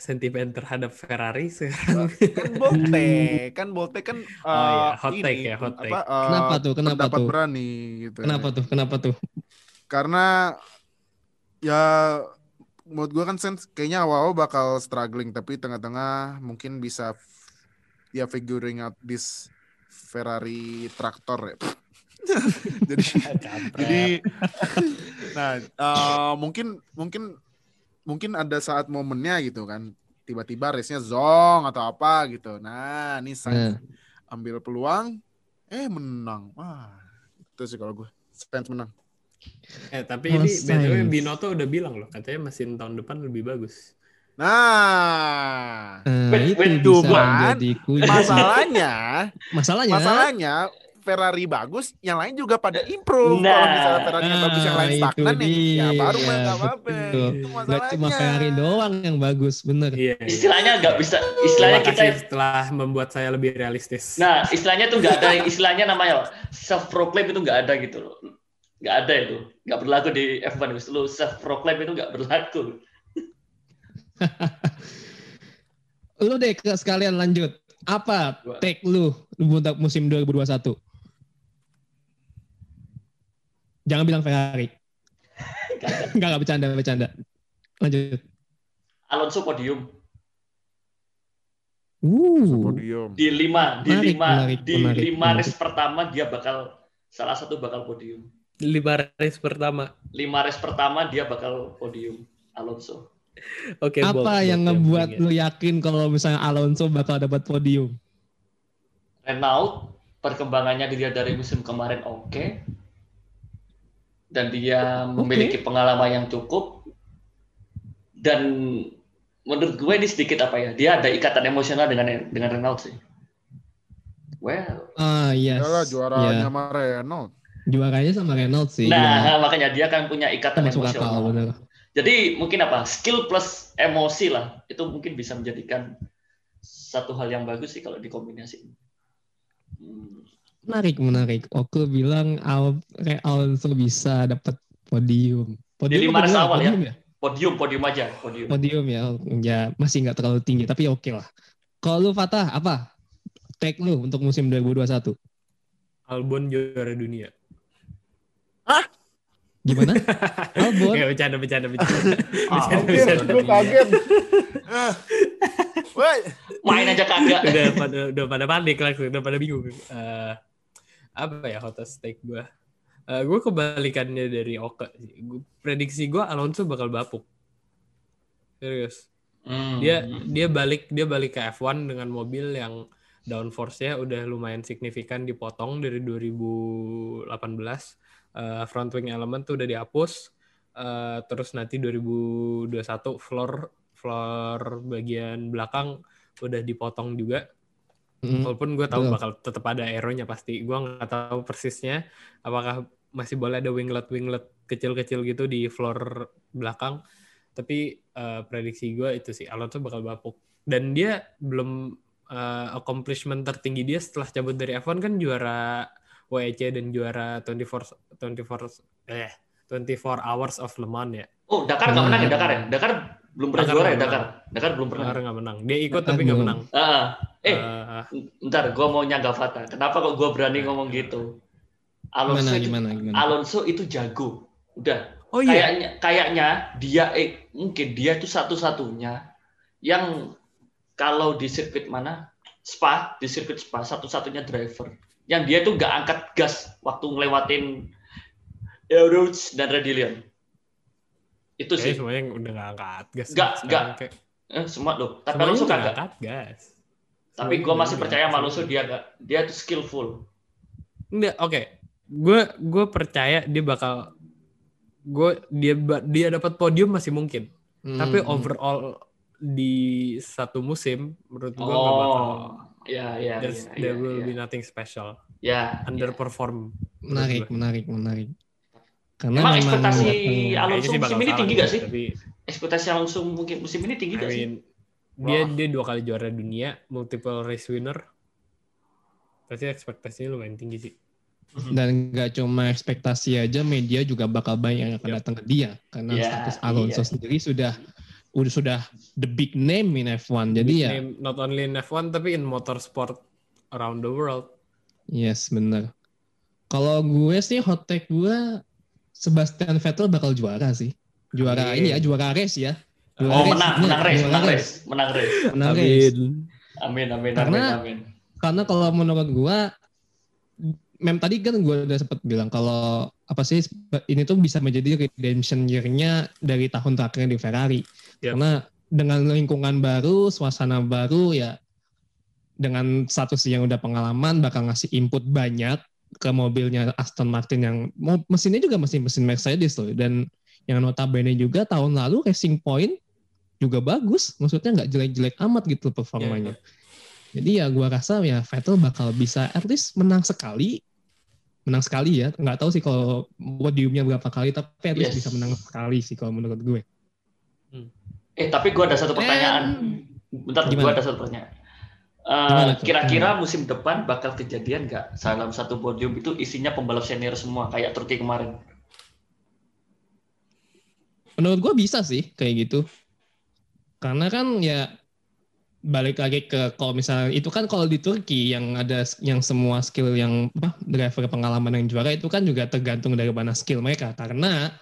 Speaker 3: sentimen terhadap Ferrari sekarang.
Speaker 4: Kan Bolte, [LAUGHS] kan Bolte kan
Speaker 3: Oh iya,
Speaker 4: eh,
Speaker 3: hot take ya, hot take.
Speaker 4: apa, eh,
Speaker 1: Kenapa tuh? Kenapa tuh?
Speaker 4: berani gitu.
Speaker 1: kenapa tuh? Kenapa tuh?
Speaker 4: Karena ya menurut gua kan Sainz kayaknya awal-awal bakal struggling tapi tengah-tengah mungkin bisa ya figuring out this Ferrari traktor ya. [LAUGHS] jadi jadi nah eh, mungkin mungkin mungkin ada saat momennya gitu kan tiba-tiba race-nya zong atau apa gitu. Nah, ini Sainz ambil peluang eh menang. Wah, itu sih kalau gue. Sainz menang.
Speaker 3: Eh, tapi
Speaker 1: Oh,
Speaker 3: ini BTW
Speaker 1: Sainz.
Speaker 3: Binotto udah bilang loh, katanya mesin tahun depan lebih bagus.
Speaker 4: Nah,
Speaker 1: Nah,
Speaker 2: Wait,
Speaker 1: itu
Speaker 2: wait,
Speaker 1: bisa
Speaker 4: masalahnya [LAUGHS]
Speaker 1: Masalahnya,
Speaker 4: masalahnya Ferrari bagus, yang lain juga pada improve. Kalau
Speaker 2: Nah.
Speaker 4: misalnya Ferrari yang bagus, yang lain
Speaker 1: Ah, itu
Speaker 4: stagnan ya, ya
Speaker 1: dia,
Speaker 4: baru mah nggak apa-apa. Itu
Speaker 1: nggak cuma
Speaker 4: masalahnya.
Speaker 1: Ferrari doang yang bagus, bener.
Speaker 3: Iya. iya.
Speaker 2: Istilahnya nggak bisa,
Speaker 3: Terima
Speaker 2: istilahnya kita
Speaker 3: kasih telah membuat saya lebih realistis.
Speaker 2: Nah, istilahnya tuh nggak ada, istilahnya namanya self proclaim itu nggak ada gitu loh. Nggak ada itu, nggak berlaku di F1 itu. Lu self proclaim itu nggak berlaku. [LAUGHS]
Speaker 1: Lu deh ke sekalian lanjut. Apa take lu untuk musim 2021? Jangan bilang Ferrari. [LAUGHS] Enggak, enggak bercanda, bercanda. Lanjut.
Speaker 2: Alonso podium
Speaker 1: Uh,
Speaker 4: Podium.
Speaker 2: di lima, di
Speaker 1: Menarik,
Speaker 2: lima,
Speaker 1: menarik,
Speaker 2: di
Speaker 1: menarik,
Speaker 2: lima
Speaker 1: menarik.
Speaker 2: race pertama dia bakal salah satu bakal podium.
Speaker 3: Lima race pertama.
Speaker 2: Lima race pertama dia bakal podium Alonso.
Speaker 3: Oke. bold,
Speaker 1: apa
Speaker 3: bold,
Speaker 1: yang ngebuat lu yakin kalau misalnya Alonso bakal dapat podium?
Speaker 2: Renault perkembangannya dilihat dari musim kemarin oke dan dia memiliki pengalaman yang cukup dan menurut gue ini sedikit apa ya dia ada ikatan emosional dengan dengan Renault sih well
Speaker 1: Ah, yes.
Speaker 4: Yalah juaranya
Speaker 1: Ya,
Speaker 4: sama Renault.
Speaker 1: Juaranya sama Renault sih.
Speaker 2: nah makanya dia kan punya ikatan
Speaker 1: masuk akal,
Speaker 2: emosional
Speaker 1: bener.
Speaker 2: jadi mungkin apa skill plus emosi lah itu mungkin bisa menjadikan satu hal yang bagus sih kalau dikombinasi Hmm.
Speaker 1: Menarik, menarik. Oke bilang Al Alonso bisa dapat podium. Podium
Speaker 2: lima race
Speaker 1: bener?
Speaker 2: awal ya?
Speaker 1: podium ya?
Speaker 2: podium podium aja podium
Speaker 1: Podium ya. Ya masih nggak terlalu tinggi tapi oke lah. Kalau lu Fatah apa? Take lu untuk musim 2021.
Speaker 3: Albon juara dunia.
Speaker 1: Gimana? [LAUGHS] Albon.
Speaker 3: Oke, bercanda, bercanda, bercanda.
Speaker 2: Ah,
Speaker 3: Bercanda, bercanda.
Speaker 4: Gue kaget. [LAUGHS] Woi,
Speaker 2: main aja kagak
Speaker 3: udah pada udah pada panik langsung udah pada bingung Eh, apa ya hottest take gue Eh gue kebalikannya dari. Gua- prediksi gue Alonso bakal bapuk serius
Speaker 2: Hmm.
Speaker 3: dia dia balik dia balik ke F1 dengan mobil yang downforce-nya udah lumayan signifikan dipotong dari 2018 Eh, front wing element tuh udah dihapus. Eh, terus nanti 2021 floor floor bagian belakang udah dipotong juga.
Speaker 1: Mm.
Speaker 3: walaupun gue tahu
Speaker 1: Betul.
Speaker 3: bakal tetap ada aeronya pasti. Gue nggak tahu persisnya apakah masih boleh ada winglet winglet kecil-kecil gitu di floor belakang. Tapi eh, prediksi gue itu sih Alonso bakal bapuk. Dan dia belum eh, accomplishment tertinggi dia setelah cabut dari F1 kan juara WEC dan juara 24 24 eh 24 hours of Le Mans ya
Speaker 2: Oh, Dakar nggak menang ya Dakar ya? Dakar belum pernah
Speaker 3: Dakar
Speaker 2: juara ya Dakar. Dakar belum pernah.
Speaker 3: Dakar nggak menang dia ikut
Speaker 1: Dakar
Speaker 3: tapi nggak menang
Speaker 2: eh,
Speaker 3: Eh,
Speaker 2: ntar gue mau nyanggah Fata. Kenapa kok gue berani ngomong gitu? Alonso
Speaker 1: Gimana,
Speaker 2: itu,
Speaker 1: gimana, gimana?
Speaker 2: Alonso itu jago. Udah.
Speaker 3: oh iya
Speaker 2: Kayaknya, kayaknya dia, eh, mungkin dia itu satu-satunya yang kalau di sirkuit mana Spa di sirkuit Spa satu-satunya driver yang dia tuh nggak angkat gas waktu ngelewatin Eroach dan Redillion. Itu
Speaker 3: Kayaknya
Speaker 2: sih.
Speaker 3: semuanya udah nggak angkat gas
Speaker 2: Nggak, nggak.
Speaker 3: kayak-
Speaker 2: Eh, semua loh. Tapi
Speaker 3: semuanya
Speaker 2: Alonso kagak.
Speaker 3: angkat gas
Speaker 2: Tapi gue masih
Speaker 3: udah
Speaker 2: percaya Alonso dia nggak dia tuh skillful.
Speaker 3: Enggak, oke. Gue gue percaya dia bakal gue dia dia dapat podium masih mungkin.
Speaker 1: Hmm,
Speaker 3: Tapi overall di satu musim menurut gue nggak bakal
Speaker 2: Oh, ya ya
Speaker 3: there's-
Speaker 2: ya,
Speaker 3: there
Speaker 2: ya,
Speaker 3: will
Speaker 2: ya.
Speaker 3: be nothing special.
Speaker 2: Ya, ya.
Speaker 3: Underperform.
Speaker 1: menarik,
Speaker 3: menurut
Speaker 1: menarik, menarik. Karena
Speaker 2: Emang ekspektasi Alonso
Speaker 3: sih
Speaker 2: musim ini tinggi
Speaker 3: sih,
Speaker 2: gak sih?
Speaker 3: Tapi
Speaker 2: Ekspektasi Alonso mungkin musim ini tinggi
Speaker 3: I
Speaker 2: gak sih?
Speaker 3: mean, dia
Speaker 2: Wah.
Speaker 3: dia dua kali juara dunia, multiple race winner. Pasti ekspektasinya lumayan tinggi sih.
Speaker 1: dan nggak cuma ekspektasi aja media juga bakal banyak yang akan
Speaker 3: Yep.
Speaker 1: datang ke dia karena
Speaker 2: Iya,
Speaker 1: status Alonso
Speaker 2: iya.
Speaker 1: sendiri sudah udah sudah the big name in F1 jadi
Speaker 3: Big
Speaker 1: ya
Speaker 3: name, not only in F1 tapi in motorsport around the world.
Speaker 1: yes bener kalau gue sih hot take gue Sebastian Vettel bakal juara sih juara
Speaker 3: Amin.
Speaker 1: ini ya, juara race ya. Juara
Speaker 2: Oh
Speaker 1: race,
Speaker 2: menang, menang race, menang race, menang race.
Speaker 1: Menang race.
Speaker 3: Amin.
Speaker 2: Amin, amin,
Speaker 1: Karena-
Speaker 2: amin, amin.
Speaker 1: Karena kalau menurut gua mem tadi kan gua udah sempat bilang kalau apa sih ini tuh bisa menjadi redemption year-nya dari tahun terakhir di Ferrari.
Speaker 3: Yap.
Speaker 1: Karena dengan lingkungan baru, suasana baru ya dengan status yang udah pengalaman bakal ngasih input banyak ke mobilnya Aston Martin yang mesinnya juga mesin mesin Mercedes loh dan yang notabene juga tahun lalu Racing Point juga bagus, maksudnya nggak jelek-jelek amat gitu performanya. Jadi ya gua rasa ya Vettel bakal bisa at least menang sekali, menang sekali ya. Nggak tahu sih kalau podiumnya berapa kali, tapi at least
Speaker 2: Yes.
Speaker 1: bisa menang sekali sih kalau menurut gue.
Speaker 2: Eh tapi gue ada satu pertanyaan. Bentar, gue
Speaker 1: Gimana?
Speaker 2: ada satu pertanyaan. Eh? Kira-kira musim depan bakal kejadian nggak dalam satu podium itu isinya pembalap senior semua kayak Turki kemarin?
Speaker 1: Menurut gue bisa sih kayak gitu. Karena kan ya balik lagi ke kalau misalnya itu kan kalau di Turki yang ada yang semua skill yang apa driver pengalaman yang juara itu kan juga tergantung dari mana skill mereka karena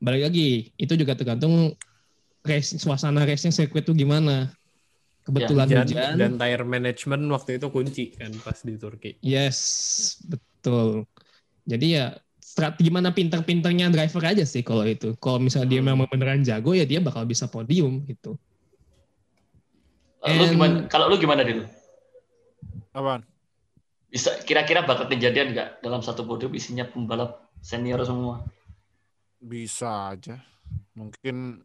Speaker 1: balik lagi itu juga tergantung race suasana race-nya sirkuit itu gimana kebetulan
Speaker 3: Hujan
Speaker 1: hujan
Speaker 3: dan tire management waktu itu kunci kan pas di Turki.
Speaker 1: Yes, betul. Jadi ya strat gimana pinter-pinternya driver aja sih kalau itu. Kalau misalnya dia
Speaker 2: Hmm.
Speaker 1: memang beneran jago ya dia bakal bisa podium gitu.
Speaker 2: Eh, Lu
Speaker 1: And-
Speaker 2: gimana? Kalau lu gimana dulu?
Speaker 4: Apaan?
Speaker 2: Bisa kira-kira bakal kejadian nggak dalam satu podium isinya pembalap senior semua?
Speaker 4: Bisa aja. Mungkin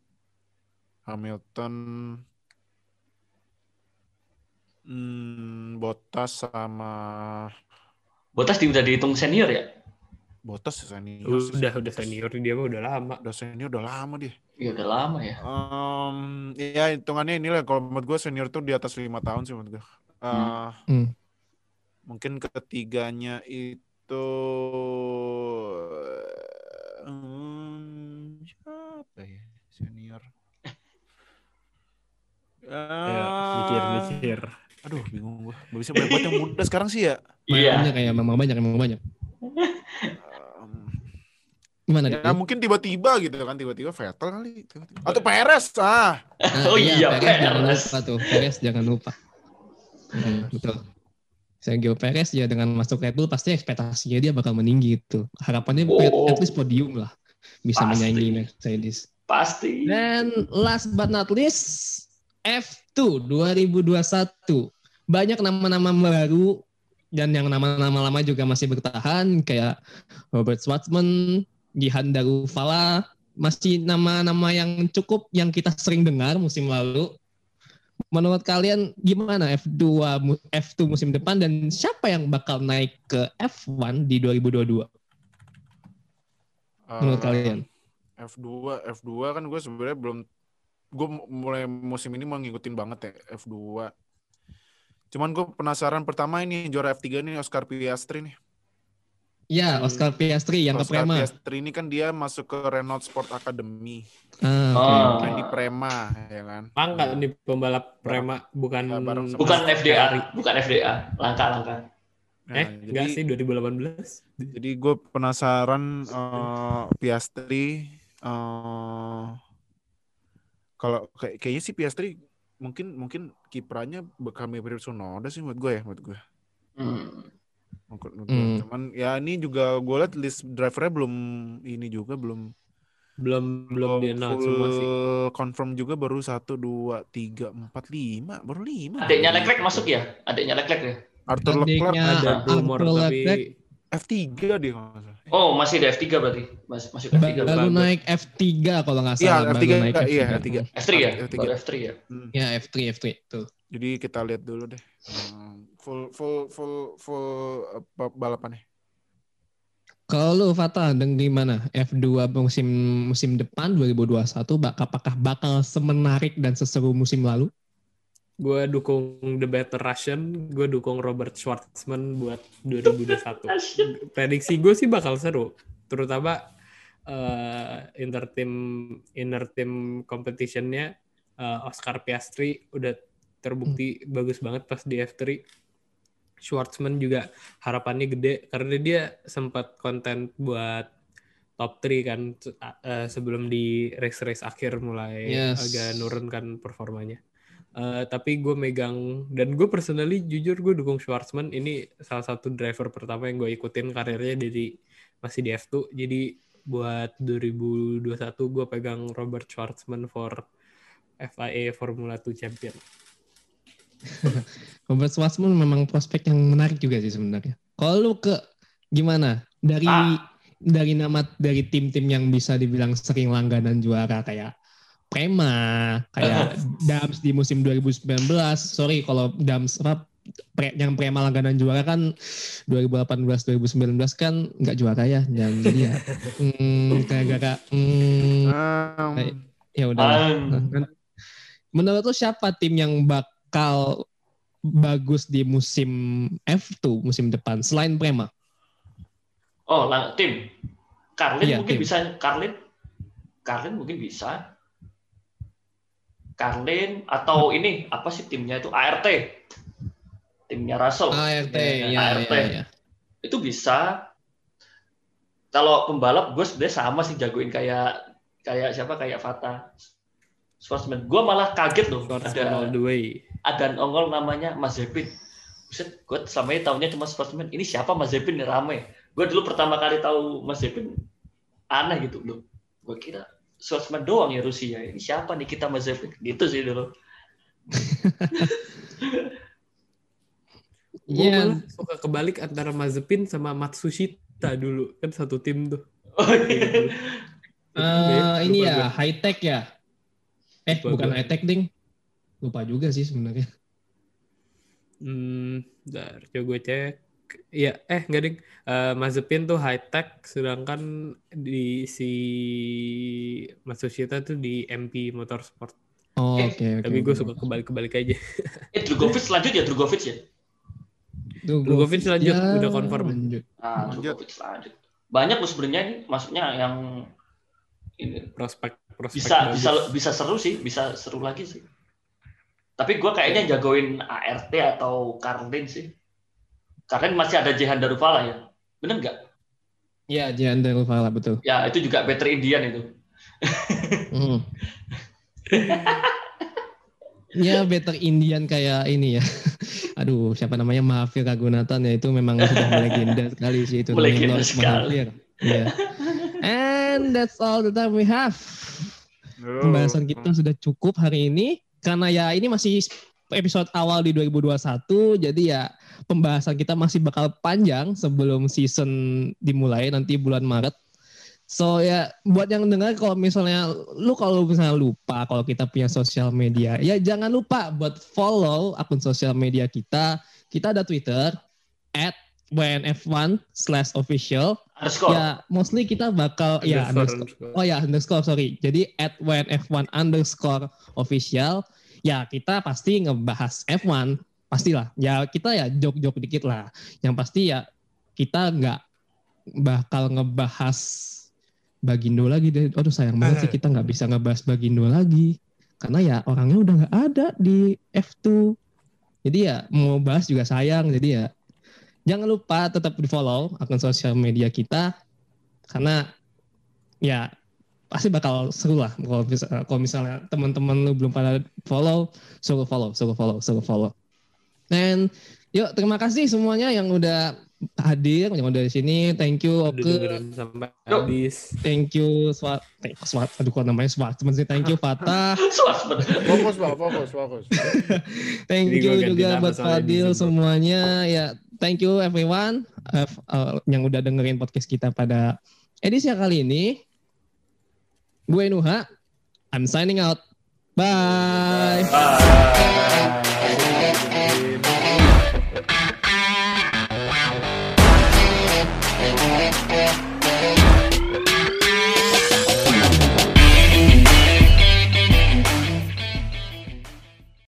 Speaker 4: Hamilton hmm, Bottas sama
Speaker 2: Botas udah dihitung senior ya?
Speaker 4: Bottas senior. sih.
Speaker 3: Udah udah senior dia mah udah lama.
Speaker 4: Udah senior udah lama dia.
Speaker 2: Iya udah lama ya.
Speaker 4: Em, ya hitungannya inilah kalau menurut gue senior tuh di atas lima tahun sih menurut gue. Eh,
Speaker 1: Hmm.
Speaker 4: Mungkin ketiganya itu hmm, siapa ya senior?
Speaker 3: Ya,
Speaker 4: Ah,
Speaker 3: mikir-mikir.
Speaker 4: Aduh bingung gue. Bisa banyak banget yang muda sekarang sih ya.
Speaker 2: Iya.
Speaker 1: Banyak kayak memang banyak memang banyak. [LAUGHS] Gimana
Speaker 4: ya mungkin tiba-tiba gitu kan tiba-tiba Vettel kali tiba-tiba. atau Perez ah
Speaker 2: Oh iya,
Speaker 1: Perez jangan
Speaker 2: Perez.
Speaker 1: lupa tuh. Perez jangan lupa. Hmm, betul. Sergio Perez ya dengan masuk Red Bull pasti ekspektasinya dia bakal meninggi gitu. Harapannya
Speaker 2: Oh.
Speaker 1: at least podium lah bisa
Speaker 2: Pasti.
Speaker 1: menyaingi Mercedes.
Speaker 2: Pasti.
Speaker 1: Dan last but not least, F2 2021. Banyak nama-nama baru dan yang nama-nama lama juga masih bertahan kayak Robert Schwartzman, Jihan Darufala, masih nama-nama yang cukup yang kita sering dengar musim lalu. Menurut kalian gimana F2 mu- F2 musim depan dan siapa yang bakal naik ke F1 di 2022 menurut
Speaker 4: Eh,
Speaker 1: kalian?
Speaker 4: F2 F2 kan gue sebenarnya belum gue mulai musim ini mau ngikutin banget ya F2 cuman gue penasaran pertama ini juara F3 nih Oscar Piastri nih
Speaker 1: Ya, Oscar Piastri yang ke
Speaker 4: Oscar
Speaker 1: Prema.
Speaker 4: Piastri ini kan dia masuk ke Renault Sport Academy
Speaker 1: Ah,
Speaker 2: Oh.
Speaker 4: main di Prema ya kan
Speaker 3: Langka nih pembalap prema bukan
Speaker 4: Ya,
Speaker 2: Bukan
Speaker 3: Ferrari.
Speaker 2: FDA, bukan FDA. Langkah-langkah.
Speaker 4: Nah,
Speaker 3: Eh, enggak
Speaker 4: jadi-
Speaker 3: sih 2018.
Speaker 4: Jadi gue penasaran eh, Piastri eh, kalau kayak kayaknya sih Piastri mungkin mungkin kipranya bakal mirip Tsunoda sih menurut gue ya menurut gue.
Speaker 2: Hmm.
Speaker 1: Hmm.
Speaker 4: Cuman ya ini juga gue liat list drivernya belum ini juga belum
Speaker 3: Belum belum di announce
Speaker 4: full
Speaker 3: semua sih.
Speaker 4: confirm juga baru satu dua tiga empat lima baru lima.
Speaker 2: Adiknya Leclerc masuk ya? Adiknya Leclerc ya?
Speaker 4: Arthur Leclerc
Speaker 3: Ada rumor tapi
Speaker 1: Leclerc.
Speaker 4: F3 dia kalau nggak salah.
Speaker 2: Oh, masih di F3 berarti. Masih masuk F3.
Speaker 1: baru
Speaker 3: bagus.
Speaker 1: naik F3 kalau nggak
Speaker 4: Iya,
Speaker 1: salah. baru
Speaker 4: F3,
Speaker 1: naik
Speaker 4: iya, F3.
Speaker 2: F3 ya?
Speaker 4: F3.
Speaker 2: Baru F3 ya?
Speaker 4: Hmm.
Speaker 1: Ya F3 F3 tuh.
Speaker 4: Jadi kita lihat dulu deh Hmm, full full full full apa, balapannya.
Speaker 1: Kalau lu Fatah dan gimana F2 musim musim depan 2021 bak apakah bakal semenarik dan seseru musim lalu?
Speaker 3: gue dukung The Better Russian, gue dukung Robert Schwartzman buat 2021. Prediksi gue sih bakal seru, terutama eh, inter team inner team competitionnya eh, Oscar Piastri udah terbukti bagus banget pas di F3. Schwartzman juga harapannya gede karena dia sempat konten buat top 3 kan uh, sebelum di race-race akhir mulai
Speaker 1: Yes.
Speaker 3: agak nurun kan performanya. Uh, tapi gue megang dan gue personally jujur gue dukung Schwarzman ini salah satu driver pertama yang gue ikutin karirnya dari masih di F2 jadi buat 2021 gue pegang Robert Schwarzman for FIA Formula 2 Champion. [LAUGHS]
Speaker 1: Robert memang prospek yang menarik juga sih sebenarnya. Kalau lu ke gimana dari
Speaker 2: Ah.
Speaker 1: dari nama dari tim-tim yang bisa dibilang sering langganan juara kayak Prema, kayak Dams di musim 2019. Sorry kalau Dams apa pre, yang Prema langganan juara kan 2018 2019 kan nggak juara ya dan jadi ya [LAUGHS] hmm, kayak hmm,
Speaker 4: Um,
Speaker 1: Kayak- ya udah
Speaker 2: Um,
Speaker 1: Menurut lu siapa tim yang bakal bagus di musim F2 musim depan selain Prema?
Speaker 2: oh, lang- tim. Carlin
Speaker 1: Iya,
Speaker 2: mungkin
Speaker 1: tim.
Speaker 2: bisa. Carlin, Carlin mungkin bisa. Carlin atau ini apa sih timnya itu ART. Timnya Russell.
Speaker 1: ART,
Speaker 2: Ya,
Speaker 1: ya,
Speaker 2: ART.
Speaker 1: ya, ya.
Speaker 2: itu bisa kalau pembalap gue sebenarnya sama sih jagoin kayak kayak siapa kayak Fata Schwarzman gue malah kaget loh
Speaker 3: Schwarzman all
Speaker 2: ada
Speaker 3: the way.
Speaker 2: Ada nongol namanya Mazepin Buset, gue selama ini tahunya cuma Schwarzman ini siapa Mazepin nih rame gue dulu pertama kali tahu Mazepin aneh gitu loh gue kira Schwarzman doang ya Rusia ini siapa nih kita Mazepin gitu sih dulu
Speaker 3: Gue [LAUGHS]
Speaker 1: Iya.
Speaker 3: malah suka kebalik antara Mazepin sama Matsushita dulu kan satu tim tuh.
Speaker 2: oh, iya.
Speaker 1: Eh, ini ya high tech ya. Eh
Speaker 3: Lupa
Speaker 1: bukan high tech ding. Lupa juga sih sebenarnya.
Speaker 3: Hmm, bentar, coba gue cek. Iya, eh enggak ding. Eh, Mazepin tuh high tech, sedangkan di si Matsushita tuh di MP Motorsport.
Speaker 1: Oh,
Speaker 2: Eh,
Speaker 1: Oke oke.
Speaker 3: Tapi gue suka kebalik-kebalik aja. [LAUGHS]
Speaker 2: eh Drugovic lanjut ya Drugovic ya
Speaker 3: Drugovic lanjut,
Speaker 1: ya,
Speaker 3: udah confirm.
Speaker 1: lanjut.
Speaker 2: Ah,
Speaker 4: Lanjut.
Speaker 2: Drugovic lanjut. Banyak loh sebenarnya ini, maksudnya yang ini
Speaker 3: Prospek prospek
Speaker 2: bisa
Speaker 3: bagus.
Speaker 2: bisa bisa seru sih, bisa seru lagi sih. Tapi gue kayaknya jagoin ART atau Carlin sih. Carlin masih ada Jehan Darufala ya, bener nggak?
Speaker 1: Iya, Jian Delvala betul.
Speaker 2: Ya itu juga better Indian itu.
Speaker 1: Hmm. ya better Indian kayak ini ya. Aduh, siapa namanya Mahathir Ragunathan ya itu memang sudah melegenda sekali sih itu. Lord
Speaker 2: sekali.
Speaker 1: Iya. And that's all the time we have.
Speaker 4: Oh.
Speaker 1: Pembahasan kita sudah cukup hari ini karena ya ini masih episode awal di 2021 jadi ya pembahasan kita masih bakal panjang sebelum season dimulai nanti bulan Maret. So ya buat yang dengar kalau misalnya lu kalau misalnya lupa kalau kita punya sosial media ya jangan lupa buat follow akun sosial media kita. Kita ada Twitter at WNF1 slash official.
Speaker 2: Underscore.
Speaker 1: Ya mostly kita bakal ya
Speaker 3: Underscore,
Speaker 1: underscore. Oh ya underscore sorry. Jadi at WNF1 underscore official. Ya kita pasti ngebahas F1 pastilah. Ya kita ya jok-jok dikit lah. Yang pasti ya kita nggak bakal ngebahas Bagindo lagi. deh. Aduh sayang banget sih kita nggak bisa ngebahas Bagindo lagi. Karena ya orangnya udah nggak ada di F2. Jadi ya mau bahas juga sayang. Jadi ya jangan lupa tetap di follow akun sosial media kita karena ya pasti bakal seru lah. Kalau misalnya, kalau misalnya teman-teman lu belum pada follow suruh follow suruh follow suruh follow. Dan yuk terima kasih semuanya yang udah hadir yang udah di sini thank you Oke
Speaker 3: sampai habis.
Speaker 1: thank you Swat eh, Swat aduh kok namanya Swat teman sih thank you [LAUGHS] Fatah.
Speaker 4: Fokus, Pak, fokus, fokus. [LAUGHS]
Speaker 1: Thank
Speaker 3: Jadi
Speaker 1: you juga buat Fadil semuanya. Ya, thank you everyone uh, uh, yang udah dengerin podcast kita pada edisi kali ini. Gue Nuha. I'm signing out. Bye.
Speaker 2: Bye.